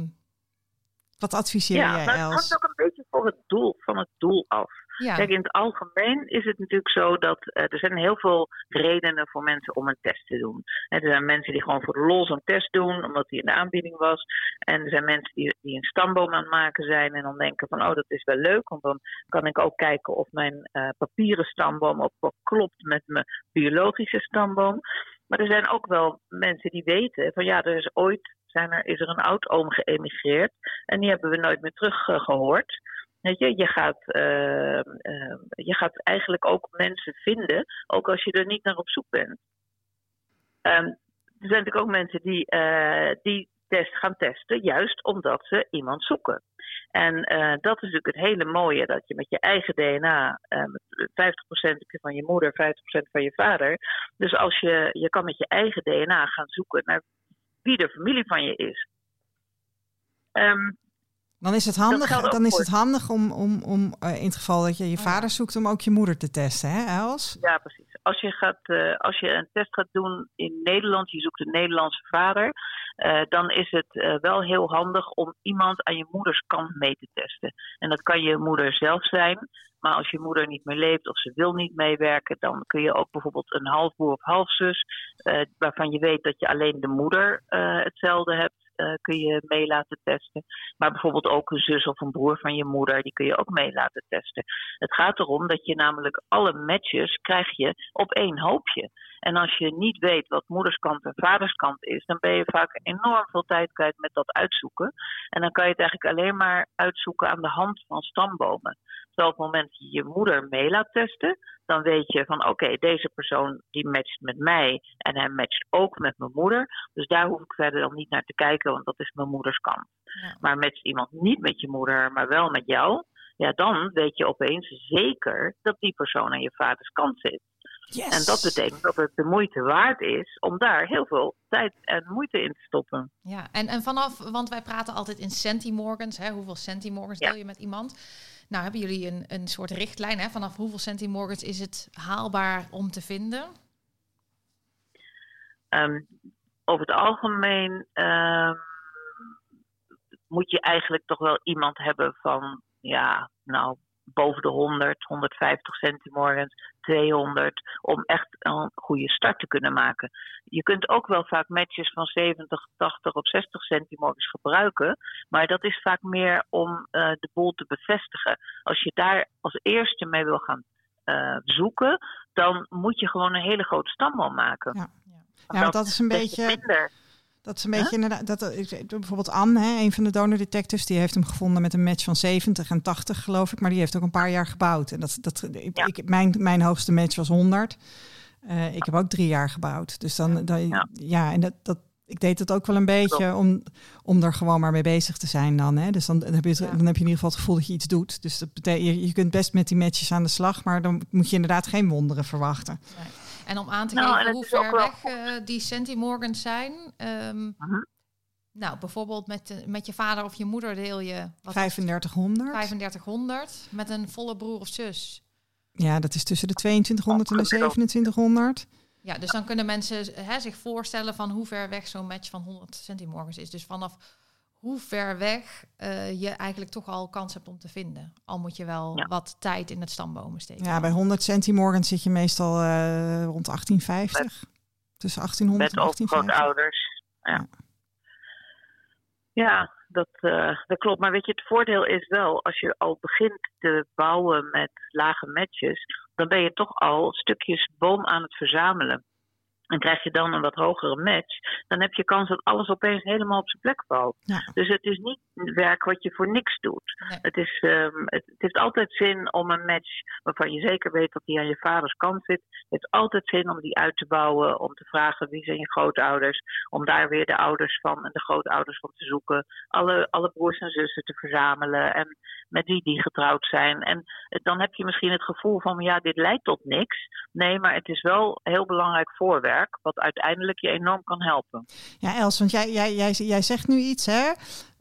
Wat adviseer ja, jij, Els? Het hangt ook een beetje voor het doel, van het doel af. Ja. Kijk, in het algemeen is het natuurlijk zo dat uh, er zijn heel veel redenen voor mensen om een test te doen. er zijn mensen die gewoon voor de lol zo'n test doen, omdat die in de aanbieding was. En er zijn mensen die, die een stamboom aan het maken zijn en dan denken van, oh, dat is wel leuk, want dan kan ik ook kijken of mijn uh, papieren stamboom ook klopt met mijn biologische stamboom. Maar er zijn ook wel mensen die weten van ja, er is ooit zijn er, is er een oud-oom geëmigreerd en die hebben we nooit meer teruggehoord. Weet je, je gaat, uh, uh, je gaat eigenlijk ook mensen vinden, ook als je er niet naar op zoek bent. Um, er zijn natuurlijk ook mensen die, die test gaan testen, juist omdat ze iemand zoeken. En uh, dat is natuurlijk het hele mooie, dat je met je eigen DNA, uh, 50% van je moeder, 50% van je vader. Dus als je, je kan met je eigen DNA gaan zoeken naar wie de familie van je is. Um, dan is het handig, dan is het handig om, om, om uh, in het geval dat je je vader zoekt, om ook je moeder te testen, hè, Els? Ja, precies. Als je, gaat, uh, als je een test gaat doen in Nederland, je zoekt een Nederlandse vader, uh, dan is het wel heel handig om iemand aan je moeders kant mee te testen. En dat kan je moeder zelf zijn, maar als je moeder niet meer leeft of ze wil niet meewerken, dan kun je ook bijvoorbeeld een halfbroer of halfzus, waarvan je weet dat je alleen de moeder hetzelfde hebt uh, kun je mee laten testen. Maar bijvoorbeeld ook een zus of een broer van je moeder, die kun je ook mee laten testen. Het gaat erom dat je namelijk alle matches krijg je op één hoopje. En als je niet weet wat moederskant en vaderskant is, dan ben je vaak enorm veel tijd kwijt met dat uitzoeken. En dan kan je het eigenlijk alleen maar uitzoeken aan de hand van stambomen. Terwijl op het moment dat je je moeder mee laat testen, dan weet je van oké, okay, deze persoon die matcht met mij en hij matcht ook met mijn moeder. Dus daar hoef ik verder dan niet naar te kijken, want dat is mijn moeders kant. Ja. Maar matcht iemand niet met je moeder, maar wel met jou, ja, dan weet je opeens zeker dat die persoon aan je vaders kant zit. Yes. En dat betekent dat het de moeite waard is om daar heel veel tijd en moeite in te stoppen. Ja, en, en vanaf, want wij praten altijd in centimorgans, hè, hoeveel centimorgans ja. deel je met iemand? Nou, hebben jullie een, een soort richtlijn hè, vanaf hoeveel centimorgans is het haalbaar om te vinden? Um, over het algemeen um, moet je eigenlijk toch wel iemand hebben van, ja, nou, boven de 100, 150 centimorgens, 200, om echt een goede start te kunnen maken. Je kunt ook wel vaak matches van 70, 80 of 60 centimorgens gebruiken, maar dat is vaak meer om uh, de boel te bevestigen. Als je daar als eerste mee wil gaan uh, zoeken, dan moet je gewoon een hele grote stamboom maken. Ja, ja. ja dat is een beetje. Minder dat is een beetje inderdaad. Dat, bijvoorbeeld Anne, hè, een van de donor detectives, die heeft hem gevonden met een match van 70 en 80, geloof ik. Maar die heeft ook een paar jaar gebouwd. En dat, dat, ja. ik, mijn, mijn hoogste match was 100. Uh, ik heb ook drie jaar gebouwd. Dus dan, dan ja. ja, en dat, dat, ik deed het ook wel een beetje om, om er gewoon maar mee bezig te zijn dan. Hè. Dus dan, dan, heb je, ja. dan heb je in ieder geval het gevoel dat je iets doet. Dus dat betekent, je, je kunt best met die matches aan de slag, maar dan moet je inderdaad geen wonderen verwachten. Nee. En om aan te nou, geven hoe ver weg uh, die centimorgans zijn. Um, uh -huh. Nou, bijvoorbeeld met, met je vader of je moeder deel je... Wat 3500. 3500 met een volle broer of zus. Ja, dat is tussen de 2200 en de 2700. Ja, dus dan kunnen mensen hè, zich voorstellen van hoe ver weg zo'n match van 100 centimorgans is. Dus vanaf hoe ver weg uh, je eigenlijk toch al kans hebt om te vinden. Al moet je wel ja. wat tijd in het stambomen steken. Ja, bij 100 centimorgan zit je meestal uh, rond 1850. Met, Tussen 1800 en 1850. ouders. Ja. Ja, dat, uh, dat klopt. Maar weet je, het voordeel is wel, als je al begint te bouwen met lage matches, dan ben je toch al stukjes boom aan het verzamelen. En krijg je dan een wat hogere match, dan heb je kans dat alles opeens helemaal op zijn plek valt. Dus het is niet werk wat je voor niks doet. Het, is, um, het, het, heeft altijd zin om een match waarvan je zeker weet dat die aan je vaders kant zit. Het heeft altijd zin om die uit te bouwen, om te vragen wie zijn je grootouders, om daar weer de ouders van en de grootouders van te zoeken, alle, alle broers en zussen te verzamelen en met wie die getrouwd zijn. En dan heb je misschien het gevoel van ja, dit leidt tot niks. Nee, maar het is wel heel belangrijk voorwerp wat uiteindelijk je enorm kan helpen. Ja, Els, want jij, jij, jij, jij zegt nu iets, hè?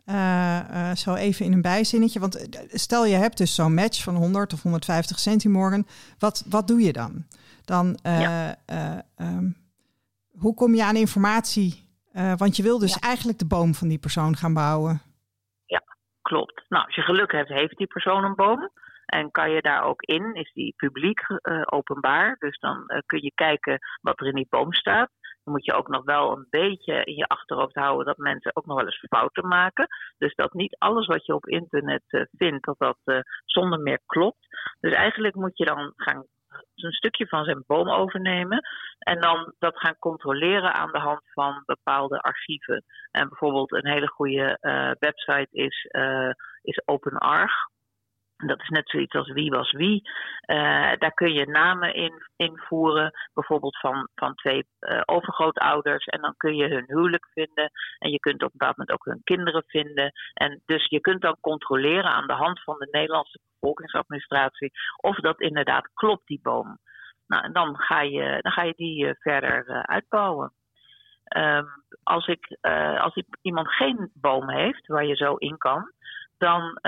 Uh, zo even in een bijzinnetje. Want eh, stel je hebt dus zo'n match van 100 of 150 centimorgen. Wat, wat doe je dan? Dan, ehm, hoe kom je aan informatie? want je wil dus eigenlijk de boom van die persoon gaan bouwen. Ja, klopt. Nou, als je geluk hebt, heeft die persoon een boom. En kan je daar ook in, is die publiek uh, openbaar. Dus dan uh, kun je kijken wat er in die boom staat. Dan moet je ook nog wel een beetje in je achterhoofd houden dat mensen ook nog wel eens fouten maken. Dus dat niet alles wat je op internet uh, vindt, dat dat zonder meer klopt. Dus eigenlijk moet je dan gaan een stukje van zijn boom overnemen. En dan dat gaan controleren aan de hand van bepaalde archieven. En bijvoorbeeld een hele goede website is, is OpenArch. Dat is net zoiets als wie was wie. Uh, daar kun je namen in invoeren, bijvoorbeeld van, van twee uh, overgrootouders. En dan kun je hun huwelijk vinden. En je kunt op een bepaald moment ook hun kinderen vinden. En dus je kunt dan controleren aan de hand van de Nederlandse bevolkingsadministratie of dat inderdaad klopt, die boom. Nou, en dan ga je, dan ga je die uh, verder uitbouwen. Um, als, ik, als iemand geen boom heeft waar je zo in kan, dan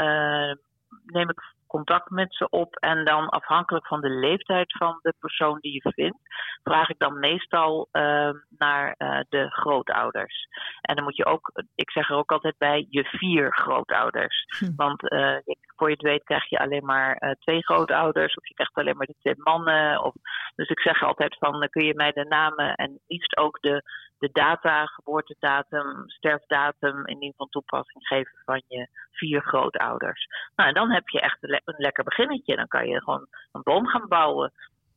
neem ik contact met ze op en dan afhankelijk van de leeftijd van de persoon die je vindt, vraag ik dan meestal uh, naar uh, de grootouders. En dan moet je ook, ik zeg er ook altijd bij, je vier grootouders. Hm. Want uh, voor je het weet krijg je alleen maar twee grootouders of je krijgt alleen maar de twee mannen. Of, dus ik zeg altijd van, kun je mij de namen en liefst ook de de data, geboortedatum, sterfdatum in ieder geval toepassing geven van je vier grootouders. Nou, en dan heb je echt een, lekker beginnetje. Dan kan je gewoon een boom gaan bouwen.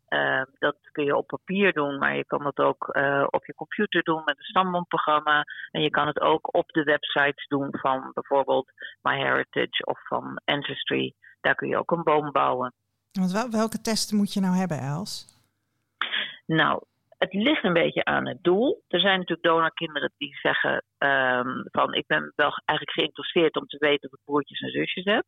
Uh, dat kun je op papier doen, maar je kan dat ook uh, op je computer doen met een stamboomprogramma. En je kan het ook op de websites doen van bijvoorbeeld MyHeritage of van Ancestry. Daar kun je ook een boom bouwen. Want welke testen moet je nou hebben, Els? Nou, het ligt een beetje aan het doel. Er zijn natuurlijk donorkinderen die zeggen um, van ik ben wel eigenlijk geïnteresseerd om te weten of ik broertjes en zusjes heb.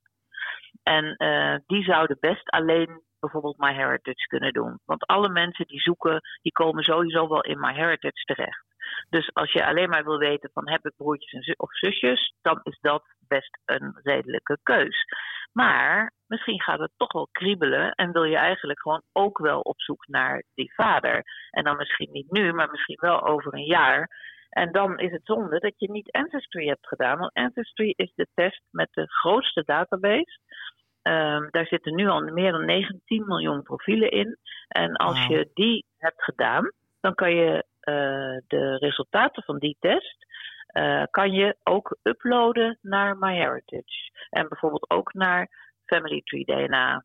En uh, die zouden best alleen bijvoorbeeld MyHeritage kunnen doen. Want alle mensen die zoeken, die komen sowieso wel in MyHeritage terecht. Dus als je alleen maar wil weten van heb ik broertjes of zusjes, dan is dat best een redelijke keus. Maar misschien gaat het toch wel kriebelen en wil je eigenlijk gewoon ook wel op zoek naar die vader. En dan misschien niet nu, maar misschien wel over een jaar. En dan is het zonde dat je niet Ancestry hebt gedaan. Want Ancestry is de test met de grootste database. Um, daar zitten nu al meer dan 19 miljoen profielen in. En als je die hebt gedaan, dan kan je uh, de resultaten van die test uh, kan je ook uploaden naar MyHeritage. En bijvoorbeeld ook naar Family Tree DNA. Um,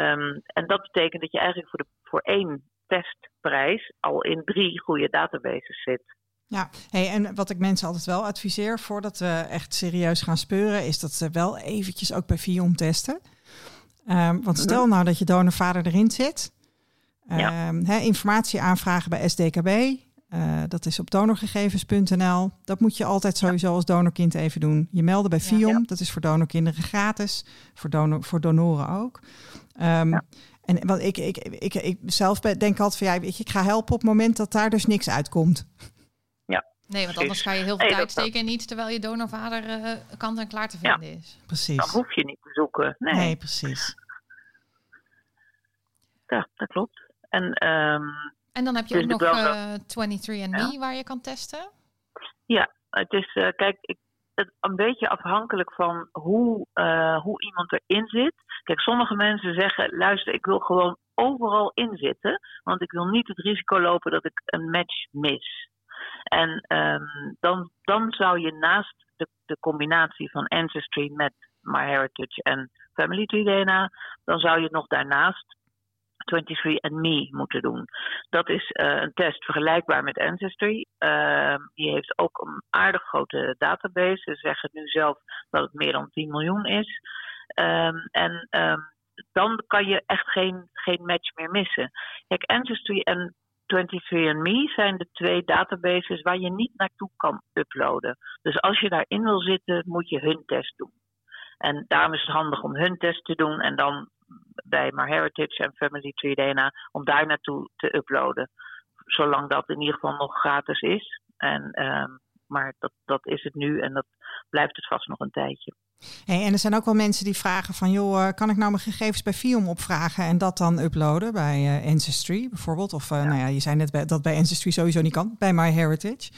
ehm, en dat betekent dat je eigenlijk voor, de, voor één testprijs al in drie goede databases zit. Ja, hey, en wat ik mensen altijd wel adviseer voordat we echt serieus gaan speuren, is dat ze wel eventjes ook bij Viom testen. Um, want stel nou dat je donorvader erin zit. Um, ja. informatie aanvragen bij SDKB. Uh, dat is op donorgegevens.nl. Dat moet je altijd sowieso als donorkind even doen. Je melden bij FIOM, dat is voor donorkinderen gratis, voor, donor, voor donoren ook. Um, en wat ik, ik, ik, ik, zelf denk altijd van ja, weet je, ik ga helpen op het moment dat daar dus niks uitkomt. Ja. Nee, want anders ga je heel veel tijd steken in iets terwijl je donorvader uh, kant en klaar te vinden ja. is. Precies. Dan hoef je niet te zoeken. Nee, nee precies. Ja, dat klopt. En um, en dan heb je dus ook nog uh, 23andMe waar je kan testen? Ja, het is, uh, kijk, ik, het, een beetje afhankelijk van hoe, uh, hoe iemand erin zit. Kijk, sommige mensen zeggen, luister, ik wil gewoon overal in zitten, want ik wil niet het risico lopen dat ik een match mis. En um, dan, dan zou je naast de, de combinatie van Ancestry met MyHeritage en Family DNA, dan zou je nog daarnaast 23andMe moeten doen. Dat is een test vergelijkbaar met Ancestry. Ehm, die heeft ook een aardig grote database. Ze zeggen nu zelf dat het meer dan 10 miljoen is. Ehm, en ehm, dan kan je echt geen, geen match meer missen. Kijk, Ancestry en 23andMe zijn de twee databases waar je niet naartoe kan uploaden. Dus als je daarin wil zitten, moet je hun test doen. En daarom is het handig om hun test te doen en dan bij MyHeritage en Family Tree DNA om daar naartoe te uploaden. Zolang dat in ieder geval nog gratis is. En, uh, maar dat, dat is het nu en dat blijft het vast nog een tijdje. Hey, en er zijn ook wel mensen die vragen van, joh, eh, kan ik nou mijn gegevens bij Fium opvragen en dat dan uploaden bij uh, Ancestry bijvoorbeeld? Of uh, nou ja, je zei net dat bij Ancestry sowieso niet kan, bij MyHeritage.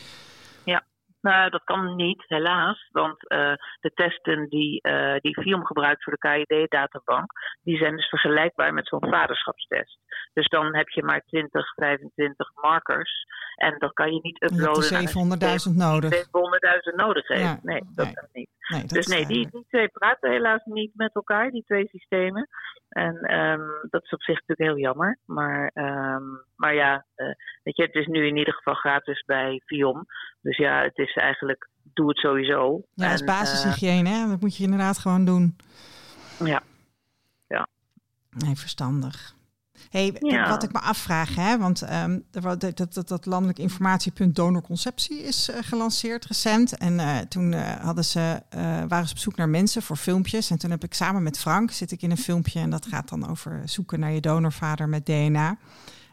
Nou, dat kan niet, helaas. Want uh, de testen die, uh, die FIOM gebruikt voor de KID-databank, die zijn dus vergelijkbaar met zo'n vaderschapstest. Dus dan heb je maar 20, 25 markers. En dat kan je niet uploaden. Je 700.000 nodig. 700.000 nodig heeft. Ja, nee, dat nee. kan niet. Nee, dus nee, die, die twee praten helaas niet met elkaar, die twee systemen. En um, dat is op zich natuurlijk heel jammer. Maar, um, maar ja, uh, weet je, het is nu in ieder geval gratis bij Viom. Dus ja, het is eigenlijk, doe het sowieso. Ja, dat is basishygiëne, hè? Dat moet je inderdaad gewoon doen. Ja. ja. Nee, verstandig. Hey, wat ik me afvraag, hè, want um, dat, dat, dat, dat landelijk informatiepunt donorconceptie is uh, gelanceerd recent. En uh, toen uh, hadden ze, waren ze op zoek naar mensen voor filmpjes. En toen heb ik samen met Frank zit ik in een filmpje en dat gaat dan over zoeken naar je donorvader met DNA.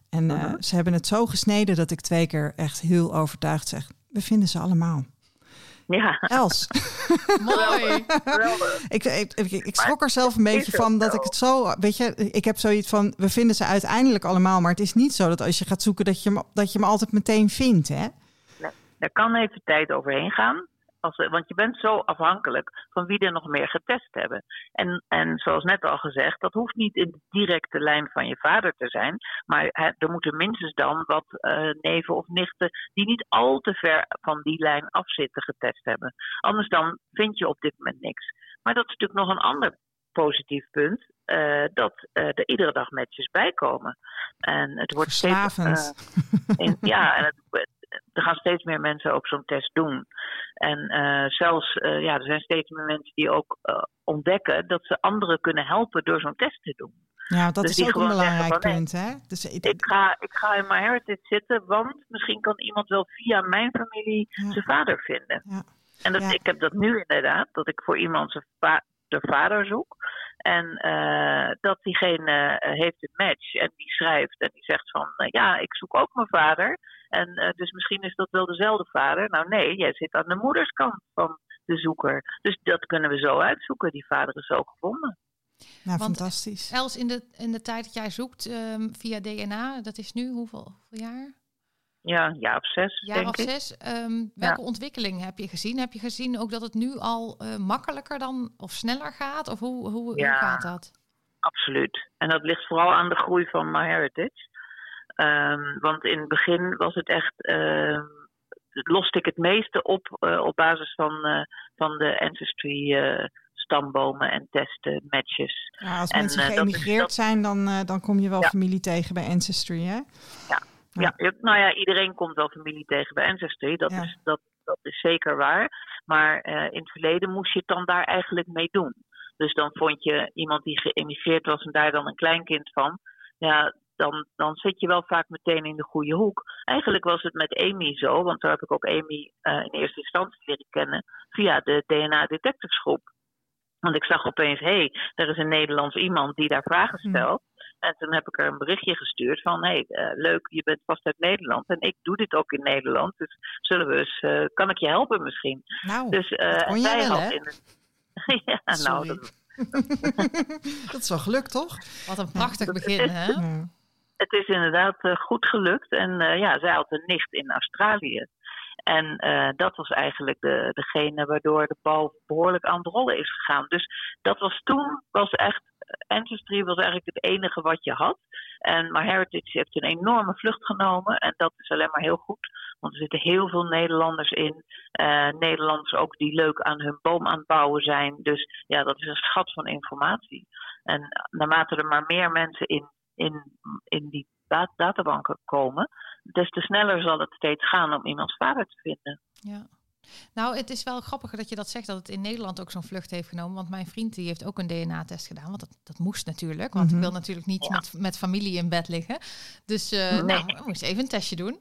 En -huh. ze hebben het zo gesneden dat ik twee keer echt heel overtuigd zeg: we vinden ze allemaal. Ja. Els. Mooi. ik, ik, ik, ik schrok er zelf een beetje van dat ik het zo. Weet je, ik heb zoiets van. We vinden ze uiteindelijk allemaal. Maar het is niet zo dat als je gaat zoeken. dat je, dat je me altijd meteen vindt. Hè? Nee, daar kan even tijd overheen gaan. Als, want je bent zo afhankelijk van wie er nog meer getest hebben. En, en zoals net al gezegd, dat hoeft niet in de directe lijn van je vader te zijn. Maar er moeten minstens dan wat uh, neven of nichten die niet al te ver van die lijn af zitten getest hebben. Anders dan vind je op dit moment niks. Maar dat is natuurlijk nog een ander positief punt. Uh, dat uh, er iedere dag matches bijkomen. En het wordt steeds. in, ja, en het, er gaan steeds meer mensen ook zo'n test doen. En uh, zelfs, uh, ja, er zijn steeds meer mensen die ook uh, ontdekken dat ze anderen kunnen helpen door zo'n test te doen. Ja, dat dus is ook een belangrijk van, punt, hè? Dus, ik, ga, ik ga in mijn heritage zitten, want misschien kan iemand wel via mijn familie ja. zijn vader vinden. Ja. En dat, ja. ik heb dat nu inderdaad, dat ik voor iemand zijn va de vader zoek. En uh, dat diegene uh, heeft een match en die schrijft en die zegt van uh, ja, ik zoek ook mijn vader. En dus misschien is dat wel dezelfde vader. Nou nee, jij zit aan de moederskant van de zoeker. Dus dat kunnen we zo uitzoeken. Die vader is zo gevonden. Nou, Want fantastisch. Els, in de, in de tijd dat jij zoekt um, via DNA, dat is nu hoeveel, hoeveel jaar? Ja, jaar of zes. Jaar of ik. zes. Um, welke ja. ontwikkeling heb je gezien? Heb je gezien ook dat het nu al uh, makkelijker dan of sneller gaat? Of hoe, hoe, ja, hoe gaat dat? Absoluut. En dat ligt vooral aan de groei van MyHeritage. Um, want in het begin was het echt. Uh, loste ik het meeste op uh, op basis van, uh, van de Ancestry stambomen en testen, matches. Ja, als mensen en, geëmigreerd dat, zijn, dan, dan kom je wel ja. familie tegen bij Ancestry, hè? Ja, ja. ja, nou ja, iedereen komt wel familie tegen bij Ancestry. Dat, ja. is, dat, dat is zeker waar. Maar uh, in het verleden moest je het dan daar eigenlijk mee doen. Dus dan vond je iemand die geëmigreerd was en daar dan een kleinkind van. Ja, dan, dan zit je wel vaak meteen in de goede hoek. Eigenlijk was het met Amy zo, want daar heb ik ook Amy uh, in eerste instantie leren kennen via de DNA Detectives groep. Want ik zag opeens, hé, hey, er is een Nederlands iemand die daar vragen stelt. Mm. En toen heb ik er een berichtje gestuurd van, hé, hey, uh, leuk, je bent vast uit Nederland. En ik doe dit ook in Nederland, dus zullen we eens, uh, kan ik je helpen misschien? Nou, dus, uh, zij wel, had in de... ja, nou, dat... dat is wel gelukt, toch? Wat een prachtig ja, begin, is, hè? Het is inderdaad goed gelukt. En ja, zij had een nicht in Australië. En uh, dat was eigenlijk de, degene waardoor de bal behoorlijk aan het rollen is gegaan. Dus dat was toen, was echt, Ancestry was eigenlijk het enige wat je had. En MyHeritage heeft een enorme vlucht genomen. En dat is alleen maar heel goed. Want er zitten heel veel Nederlanders in. Uh, Nederlanders ook die leuk aan hun boom aan het bouwen zijn. Dus ja, dat is een schat van informatie. En naarmate er maar meer mensen in in, in die databanken komen, des te sneller zal het steeds gaan om iemands vader te vinden. Ja. Nou, het is wel grappig dat je dat zegt, dat het in Nederland ook zo'n vlucht heeft genomen. Want mijn vriend die heeft ook een DNA-test gedaan. Want dat, dat moest natuurlijk. Want ik mhm. wil natuurlijk niet met, met familie in bed liggen. Dus uh, nee. nou, moest even een testje doen.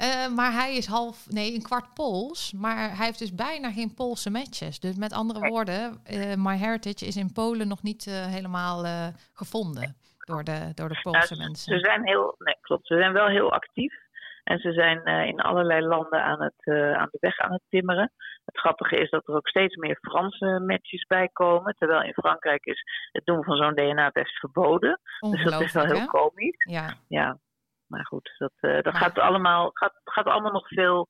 Uh, maar hij is half, nee, een kwart Pools. Maar hij heeft dus bijna geen Poolse matches. Dus met andere woorden, uh, My Heritage is in Polen nog niet helemaal gevonden door de, door de Poolse mensen. Ze zijn heel, nee, klopt. Ze zijn wel heel actief. En ze zijn uh, in allerlei landen aan, het, uh, aan de weg aan het timmeren. Het grappige is dat er ook steeds meer Franse matches bij komen. Terwijl in Frankrijk is het doen van zo'n DNA-test verboden. Dus dat is wel heel komisch. Ja. ja. Maar goed, dat, uh, dat gaat, allemaal, gaat, gaat allemaal nog veel.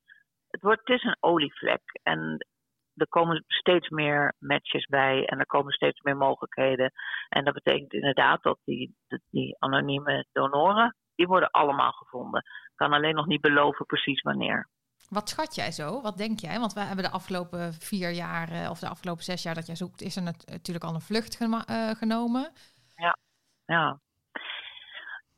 Het, wordt, het is een olievlek. En er komen steeds meer matches bij en er komen steeds meer mogelijkheden. En dat betekent inderdaad dat die, die anonieme donoren, die worden allemaal gevonden. Ik kan alleen nog niet beloven precies wanneer. Wat schat jij zo? Wat denk jij? Want we hebben de afgelopen vier jaar of de afgelopen zes jaar dat jij zoekt, is er natuurlijk al een vlucht uh, genomen. Ja, ja.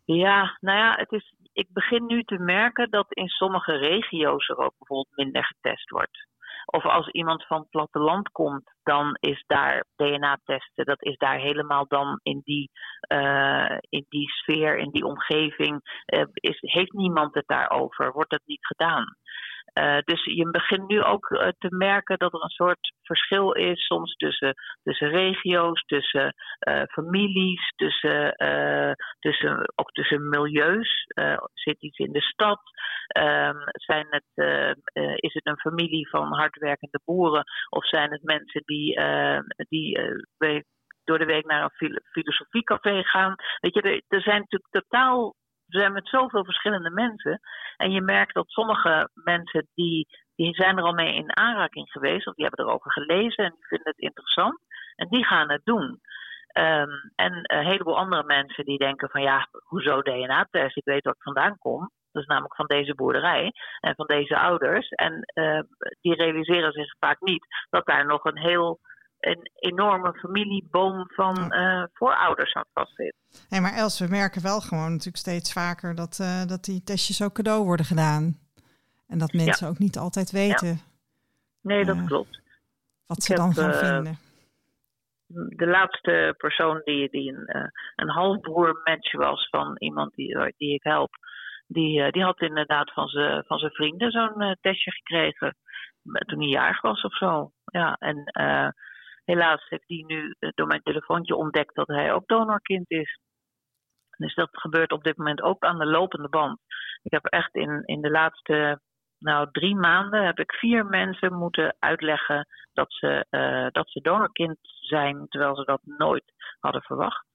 Ja, nou ja, het is, ik begin nu te merken dat in sommige regio's er ook bijvoorbeeld minder getest wordt. Of als iemand van het platteland komt, dan is daar DNA-testen, dat is daar helemaal dan in die, uh, in die sfeer, in die omgeving, uh, is, heeft niemand het daarover, wordt dat niet gedaan. Uh, dus je begint nu ook uh, te merken dat er een soort verschil is, soms tussen, tussen regio's, tussen uh, families, tussen, tussen, ook tussen milieus. zit iets in de stad? Um, zijn het, is het een familie van hardwerkende boeren of zijn het mensen die, die door de week naar een filosofiecafé gaan? Weet je, er, er zijn natuurlijk totaal we zijn met zoveel verschillende mensen. En je merkt dat sommige mensen die, die zijn er al mee in aanraking geweest, of die hebben erover gelezen en die vinden het interessant. En die gaan het doen. Um, en een heleboel andere mensen die denken van ja, hoezo DNA-test? Ik weet waar ik vandaan kom. Dat is namelijk van deze boerderij en van deze ouders. En uh, die realiseren zich vaak niet dat daar nog een heel een enorme familieboom van uh, voorouders aan vastzit. Nee, maar Els, we merken wel gewoon natuurlijk steeds vaker dat, uh, dat die testjes ook cadeau worden gedaan. En dat mensen ook niet altijd weten. Ja. Nee, dat uh, klopt. Wat ze dan gaan vinden. De laatste persoon die, die een, een halfbroer match was van iemand die, die ik help, die, die had inderdaad van zijn van vrienden zo'n testje gekregen toen hij jarig was of zo. Ja, en Helaas heeft hij nu eh, door mijn telefoontje ontdekt dat hij ook donorkind is. Dus dat gebeurt op dit moment ook aan de lopende band. Ik heb echt in, in de laatste nou, drie maanden heb ik vier mensen moeten uitleggen dat ze, uh, dat ze donorkind zijn, terwijl ze dat nooit hadden verwacht.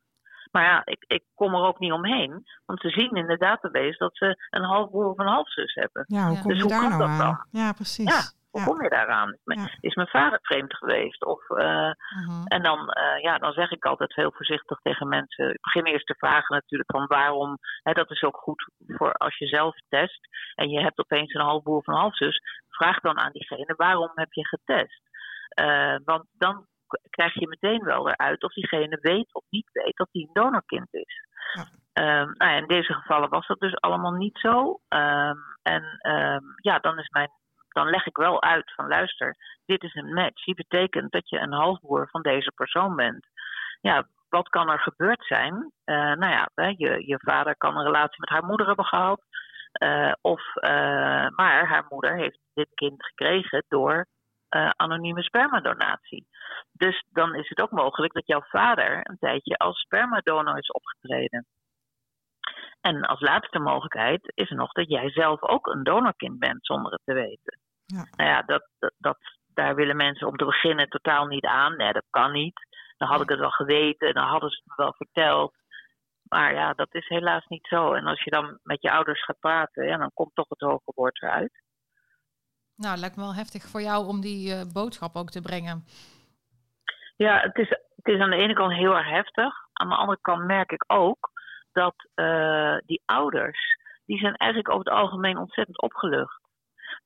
Maar ja, ik, ik kom er ook niet omheen, want ze zien in de database dat ze een halfbroer of een halfzus hebben. Ja, hoe kom dus je daar nou aan? Ja, precies. Ja, hoe kom je daaraan? Is mijn vader vreemd geweest? Of, uh, uh-huh. En dan, uh, ja, dan zeg ik altijd heel voorzichtig tegen mensen. Ik begin eerst te vragen natuurlijk van waarom. Hè, dat is ook goed voor als je zelf test. En je hebt opeens een halfboer of een halfzus. Vraag dan aan diegene waarom heb je getest? Uh, want dan krijg je meteen wel eruit of diegene weet of niet weet dat hij een donorkind is. Ja. Um, nou ja, in deze gevallen was dat dus allemaal niet zo. Um, en um, ja, dan is mijn dan leg ik wel uit van luister, dit is een match. Die betekent dat je een halfbroer van deze persoon bent. Ja, wat kan er gebeurd zijn? Uh, nou ja, je, je vader kan een relatie met haar moeder hebben gehad. Uh, of, uh, maar haar moeder heeft dit kind gekregen door anonieme spermadonatie. Dus dan is het ook mogelijk dat jouw vader een tijdje als spermadonor is opgetreden. En als laatste mogelijkheid is er nog dat jij zelf ook een donorkind bent zonder het te weten. Ja. Nou ja, dat, dat, dat, daar willen mensen om te beginnen totaal niet aan. Nee, dat kan niet. Dan had ik het wel geweten, dan hadden ze het me wel verteld. Maar ja, dat is helaas niet zo. En als je dan met je ouders gaat praten, ja, dan komt toch het hoge woord eruit. Nou, lijkt me wel heftig voor jou om die uh, boodschap ook te brengen. Ja, het is, het is aan de ene kant heel erg heftig. Aan de andere kant merk ik ook dat uh, die ouders, die zijn eigenlijk over het algemeen ontzettend opgelucht.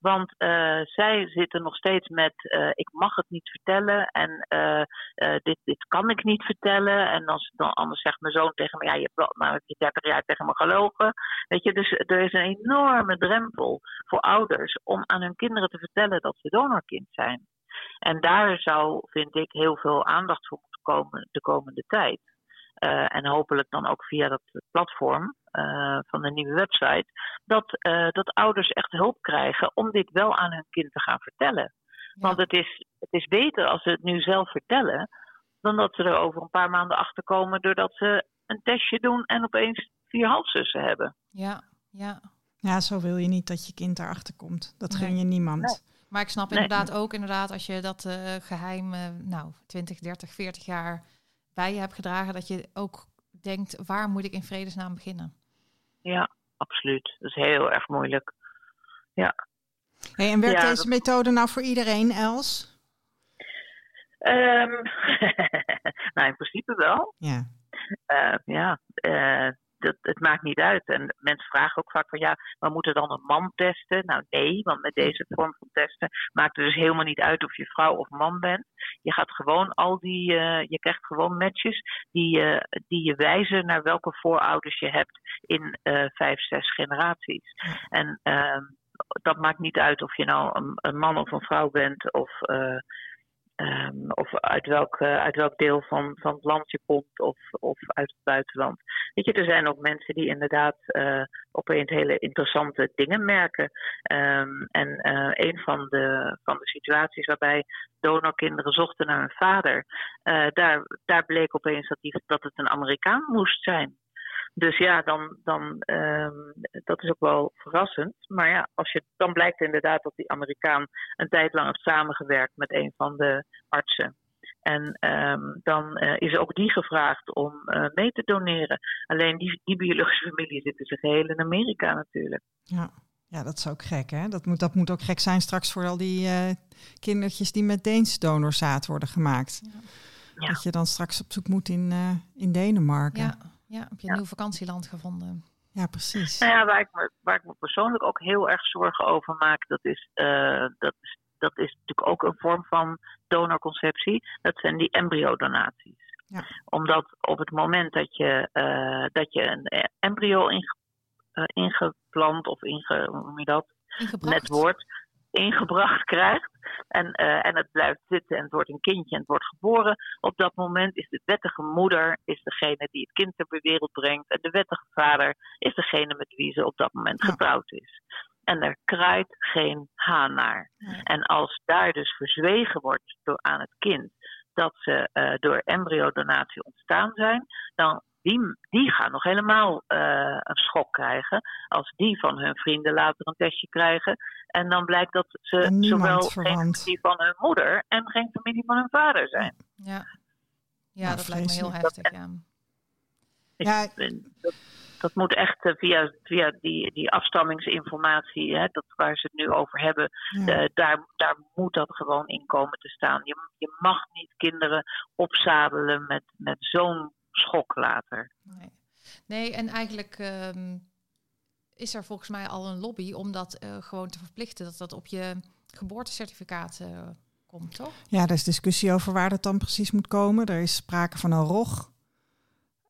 Want uh, zij zitten nog steeds met uh, ik mag het niet vertellen en uh, dit, dit kan ik niet vertellen. En als, dan, anders zegt mijn zoon tegen me, ja, je hebt wel nou, heb je 30 jaar tegen me gelogen. Weet je, dus er is een enorme drempel voor ouders om aan hun kinderen te vertellen dat ze donorkind zijn. En daar zou, vind ik, heel veel aandacht voor moeten komen de komende tijd. En hopelijk dan ook via dat platform uh, van de nieuwe website, dat, uh, dat ouders echt hulp krijgen om dit wel aan hun kind te gaan vertellen. Ja. Want het is, het is beter als ze het nu zelf vertellen, dan dat ze er over een paar maanden achter komen doordat ze een testje doen en opeens vier halfzussen hebben. Ja, ja. Ja, zo wil je niet dat je kind daarachter komt. Dat gun je niemand. Nee. Maar ik snap nee. inderdaad ook, inderdaad, als je dat uh, geheim, uh, nou, 20, 30, 40 jaar bij je hebt gedragen, dat je ook denkt, waar moet ik in vredesnaam beginnen? Ja, absoluut. Dat is heel erg moeilijk. Ja. Hey, en werkt ja, deze dat... methode nou voor iedereen, Els? Um, nou, in principe wel. Ja. Uh, ja, uh, dat, het maakt niet uit. En mensen vragen ook vaak van ja, we moeten dan een man testen? Nou nee, want met deze vorm van testen maakt het dus helemaal niet uit of je vrouw of man bent. Je gaat gewoon al die, uh, je krijgt gewoon matches die, uh, die je wijzen naar welke voorouders je hebt in uh, vijf, zes generaties. En dat maakt niet uit of je nou een, een man of een vrouw bent of Um, of uit welk, uh, uit welk deel van, van het land je komt of, of uit het buitenland. Weet je, er zijn ook mensen die inderdaad uh, opeens hele interessante dingen merken. Um, en uh, een van de, van de situaties waarbij donorkinderen zochten naar hun vader, daar, daar bleek opeens dat, die, dat het een Amerikaan moest zijn. Dus ja, dan, dan um, dat is ook wel verrassend. Maar ja, als je, dan blijkt inderdaad dat die Amerikaan een tijd lang heeft samengewerkt met een van de artsen. En um, dan uh, is ook die gevraagd om uh, mee te doneren. Alleen die, die biologische familie zit dus geheel in Amerika natuurlijk. Ja. Ja, dat is ook gek, hè? Dat moet, dat moet ook gek zijn straks voor al die uh, kindertjes die met Deens donorzaad worden gemaakt. Ja. Dat je dan straks op zoek moet in, in Denemarken. Ja. Ja, heb je een ja. nieuw vakantieland gevonden? Ja, precies. Nou ja, waar ik, me, waar ik me persoonlijk ook heel erg zorgen over maak, dat is, uh, dat is, dat is natuurlijk ook een vorm van donorconceptie. Dat zijn die embryodonaties. Ja. Omdat op het moment dat je, uh, dat je een embryo inge, uh, ingeplant of inge, hoe noem je dat? Net wordt ingebracht krijgt. En, uh, en het blijft zitten en het wordt een kindje en het wordt geboren. Op dat moment is de wettige moeder is degene die het kind ter wereld brengt. En de wettige vader is degene met wie ze op dat moment getrouwd is. En er kraait geen haan naar. En als daar dus verzwegen wordt door aan het kind dat ze uh, door embryodonatie ontstaan zijn, dan die, die gaan nog helemaal uh, een schok krijgen. Als die van hun vrienden later een testje krijgen. En dan blijkt dat ze zowel verwant. geen familie van hun moeder en geen familie van hun vader zijn. Ja, ja dat lijkt me heel heftig. Ja. Ik, ja. Dat, dat, moet echt uh, via, via die, die afstammingsinformatie, hè, dat waar ze het nu over hebben, ja. uh, daar, daar moet dat gewoon in komen te staan. Je, je mag niet kinderen opzadelen met, met zo'n schok later. Nee, nee en eigenlijk um, is er volgens mij al een lobby om dat uh, gewoon te verplichten, dat dat op je geboortecertificaat uh, komt, toch? Ja, er is discussie over waar dat dan precies moet komen. Er is sprake van een ROG.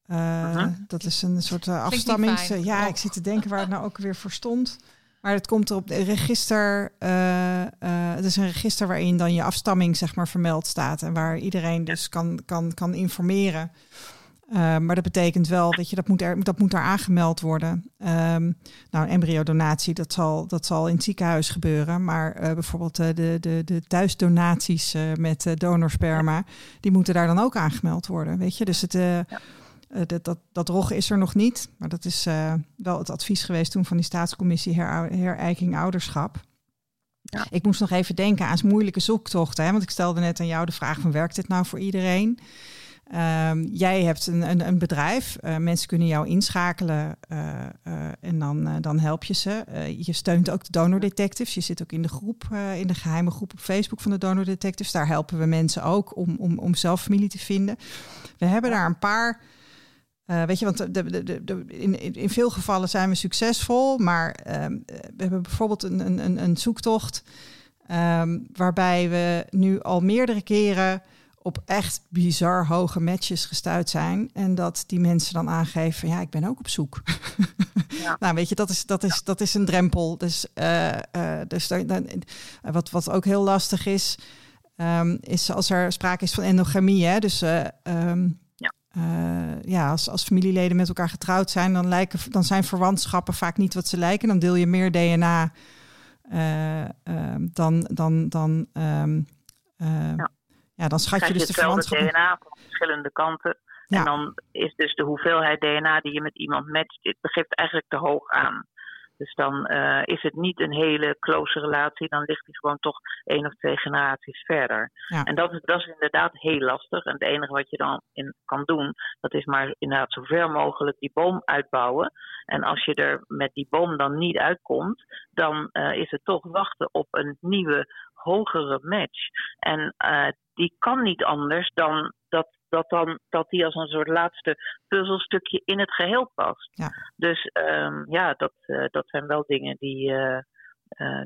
Uh, uh -huh. Dat is een soort afstammings... Ja, ik zit te denken waar het nou ook weer voor stond. Maar het komt er op de register. Uh, uh, het is een register waarin dan je afstamming zeg maar vermeld staat. En waar iedereen dus kan, kan, kan informeren. Uh, maar dat betekent wel dat je dat moet, er, dat moet daar aangemeld worden. Um, nou, embryodonatie, dat zal, dat zal in het ziekenhuis gebeuren. Maar uh, bijvoorbeeld uh, de, de, de thuisdonaties met donorsperma, die moeten daar dan ook aangemeld worden. Weet je, dus het, ja. dat, dat, dat is er nog niet. Maar dat is wel het advies geweest toen van die staatscommissie her, herijking ouderschap. Ja. Ik moest nog even denken aan moeilijke zoektochten. Hè? Want ik stelde net aan jou de vraag van werkt dit nou voor iedereen? Um, jij hebt een, een, een bedrijf, uh, mensen kunnen jou inschakelen uh, uh, en dan, dan help je ze. je steunt ook de donor detectives. Je zit ook in de groep, in de geheime groep op Facebook van de donor detectives. Daar helpen we mensen ook om, om, om zelf familie te vinden. We hebben daar een paar Uh, weet je, want de, de, de, in, in veel gevallen zijn we succesvol, maar ehm, we hebben bijvoorbeeld een, een, een zoektocht um, waarbij we nu al meerdere keren op echt bizar hoge matches gestuurd zijn. En dat die mensen dan aangeven, ja, ik ben ook op zoek. Ja. nou, weet je, dat is, dat is, dat is een drempel. Dus, uh, uh, dus dan, wat, wat ook heel lastig is, um, is als er sprake is van endogamie. Hè? Dus uh, um, ja. ja, als, als familieleden met elkaar getrouwd zijn, dan, lijken, dan zijn verwantschappen vaak niet wat ze lijken. Dan deel je meer DNA ehm, dan, dan, dan ja ja, dan schat je dus de verwantschap. DNA van verschillende kanten. En dan is dus de hoeveelheid DNA die je met iemand matcht, het begeeft eigenlijk te hoog aan. Dus dan uh, is het niet een hele close relatie, dan ligt hij gewoon toch één of twee generaties verder. En dat is, dat is inderdaad heel lastig. En het enige wat je dan in kan doen, dat is maar inderdaad zo ver mogelijk die boom uitbouwen. En als je er met die boom dan niet uitkomt, dan uh, is het toch wachten op een nieuwe hogere match. En uh, die kan niet anders dan dat, dat, dan, dat die als een soort laatste puzzelstukje in het geheel past. Ja. Dus um, ja, dat, uh, dat zijn wel dingen die, uh,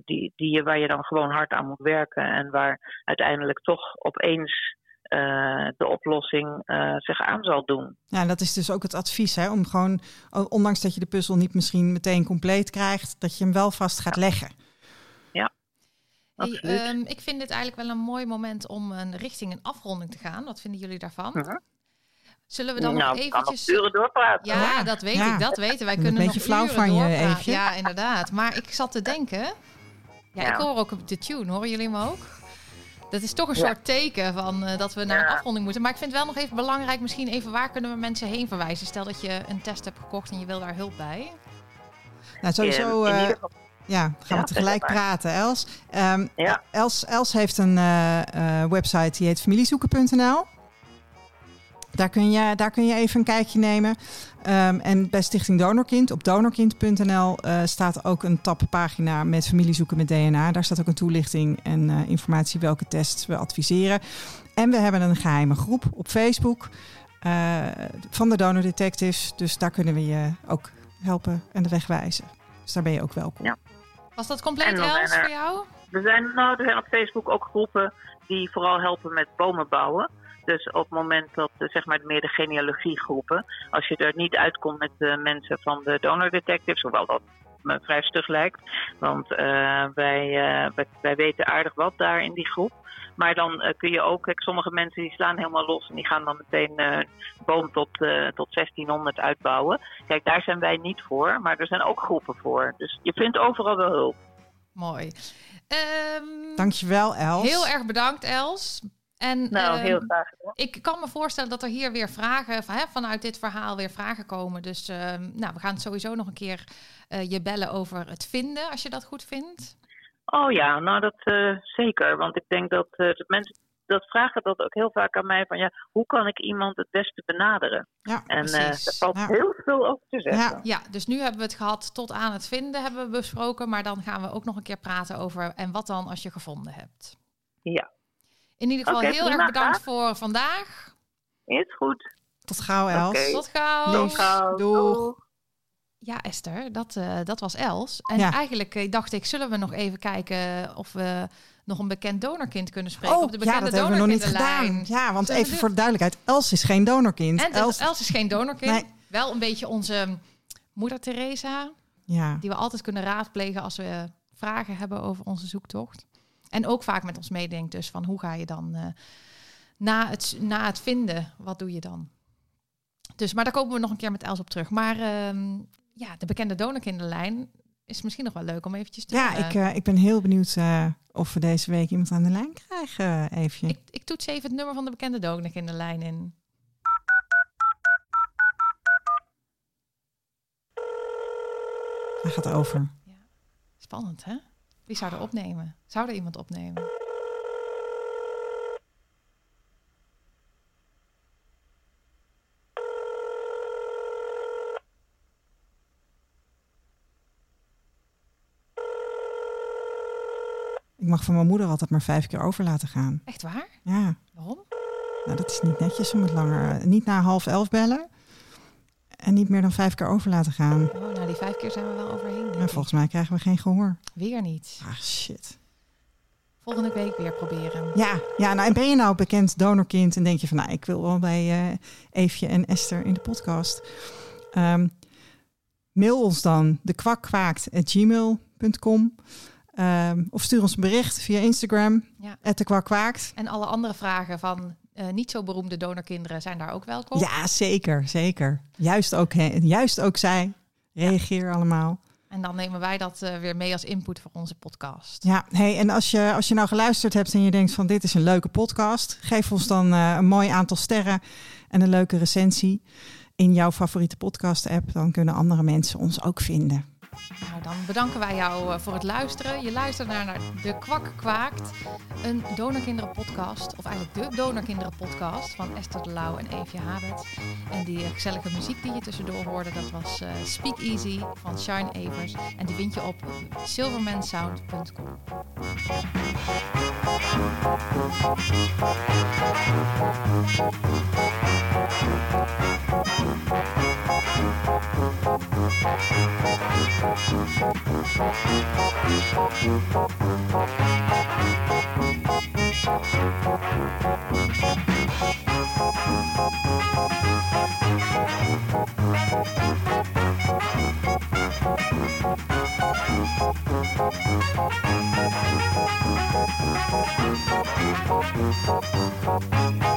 die, die, waar je dan gewoon hard aan moet werken. En waar uiteindelijk toch opeens uh, de oplossing uh, zich aan zal doen. Ja, dat is dus ook het advies, hè? om gewoon, ondanks dat je de puzzel niet misschien meteen compleet krijgt, dat je hem wel vast gaat leggen. Hey, um, ik vind dit eigenlijk wel een mooi moment om een richting een afronding te gaan. Wat vinden jullie daarvan? Uh -huh. Zullen we dan nou, nog eventjes... uren doorpraten. Ja, ja, dat weet ja. ik, dat weten wij. kunnen een beetje nog flauw van je even. Ja, inderdaad. Maar ik zat te denken... Ja, ja, ik hoor ook op de tune. Horen jullie hem ook? Dat is toch een soort teken van uh, dat we naar een afronding moeten. Maar ik vind het wel nog even belangrijk, misschien even waar kunnen we mensen heen verwijzen? Stel dat je een test hebt gekocht en je wil daar hulp bij. Nou, sowieso... Uh, ja, gaan we tegelijk praten, Els. Um, ja. Els. Els heeft een uh, uh, website die heet familiezoeken.nl. Daar kun, je, daar kun je even een kijkje nemen. Um, en bij Stichting Donorkind, op donorkind.nl uh, staat ook een tappagina met familiezoeken met DNA. Daar staat ook een toelichting en informatie welke tests we adviseren. En we hebben een geheime groep op Facebook van de Donor Detectives. Dus daar kunnen we je ook helpen en de weg wijzen. Dus daar ben je ook welkom. Ja. Was dat compleet Els voor jou? Er zijn, nou, er zijn op Facebook ook groepen die vooral helpen met bomen bouwen. Dus op het moment dat, eh, zeg maar, meer de genealogiegroepen, als je er niet uitkomt met de mensen van de donor detectives, hoewel dat me vrij stug lijkt, want uh, wij, uh, wij, wij, weten aardig wat daar in die groep. Maar dan uh, kun je ook, kijk, sommige mensen die slaan helemaal los en die gaan dan meteen uh, boom tot, uh, tot 1600 uitbouwen. Kijk, daar zijn wij niet voor, maar er zijn ook groepen voor. Dus je vindt overal wel hulp. Mooi. Um, Dankjewel, Els. Heel erg bedankt, Els. En, nou, heel ehm, graag gedaan. Ik kan me voorstellen dat er hier weer vragen, van, hè, vanuit dit verhaal weer vragen komen. Dus uh, nou, we gaan sowieso nog een keer uh, je bellen over het vinden, als je dat goed vindt. Oh ja, nou dat uh, zeker. Want ik denk dat, uh, dat mensen dat vragen dat ook heel vaak aan mij van ja, hoe kan ik iemand het beste benaderen? Ja, en uh, daar valt ja. heel veel over te zeggen. Ja. ja, dus nu hebben we het gehad tot aan het vinden hebben we besproken, maar dan gaan we ook nog een keer praten over en wat dan als je gevonden hebt. Ja. In ieder geval okay, heel erg bedankt voor vandaag. Is goed. Tot gauw, Els. Okay. Tot gauw. Tot gauw. Doeg. Ja, Esther, dat, uh, dat was Els. En ja. eigenlijk uh, dacht ik, zullen we nog even kijken of we nog een bekend donorkind kunnen spreken oh, op de bekende ja, dat hebben we nog niet gedaan. Ja, want zullen even voor de duidelijkheid, Els is geen donorkind. En Els, Els is geen donorkind. Nee. Wel een beetje onze moeder Teresa, ja. die we altijd kunnen raadplegen als we vragen hebben over onze zoektocht. En ook vaak met ons meedenkt dus van hoe ga je dan uh, na, het, na het vinden, wat doe je dan? Dus, maar daar komen we nog een keer met Els op terug. Maar uh, ja, de bekende donorkinderlijn is misschien nog wel leuk om eventjes te... Ja, ik, uh, ik ben heel benieuwd uh, of we deze week iemand aan de lijn krijgen, uh, even. Ik, ik toets even het nummer van de bekende donorkinderlijn in. Hij gaat over. Ja. Spannend, hè? Wie zou er opnemen? Zou er iemand opnemen? Ik mag van mijn moeder altijd maar vijf keer over laten gaan. Echt waar? Ja. Waarom? Nou, dat is niet netjes. Ze moet langer, niet na half elf bellen. En niet meer dan vijf keer over laten gaan. Oh, nou, die vijf keer zijn we wel overheen. Maar volgens mij krijgen we geen gehoor. Weer niet. Ah, shit. Volgende week weer proberen. Ja, ja nou, en ben je nou bekend donorkind en denk je van, nou, ik wil wel bij uh, Eefje en Esther in de podcast. Um, mail ons dan dekwakkwaakt.gmail.com. Um, of stuur ons een bericht via Instagram, ja. @dekwakkwaakt. En alle andere vragen van uh, niet zo beroemde donorkinderen zijn daar ook welkom. Ja, zeker, zeker. Juist ook, he, juist ook zij. Reageer allemaal. En dan nemen wij dat uh, weer mee als input voor onze podcast. Ja, hey, en als je, als je nou geluisterd hebt en je denkt van dit is een leuke podcast, geef ons dan uh, een mooi aantal sterren en een leuke recensie in jouw favoriete podcast-app. Dan kunnen andere mensen ons ook vinden. Nou, dan bedanken wij jou eh, voor het luisteren. Je luistert naar, De Kwak Kwaakt, een donorkinderen podcast. Of eigenlijk de donorkinderen podcast van Esther de Lauw en Eefje Habet. En die eh, gezellige muziek die je tussendoor hoorde, dat was uh, Speak Easy van Shine Evers. En die vind je op silvermansound.com.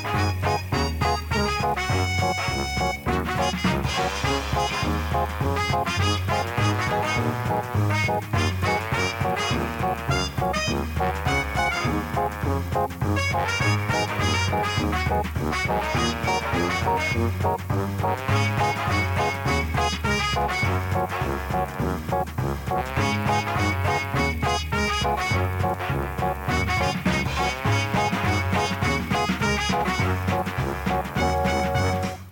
Thank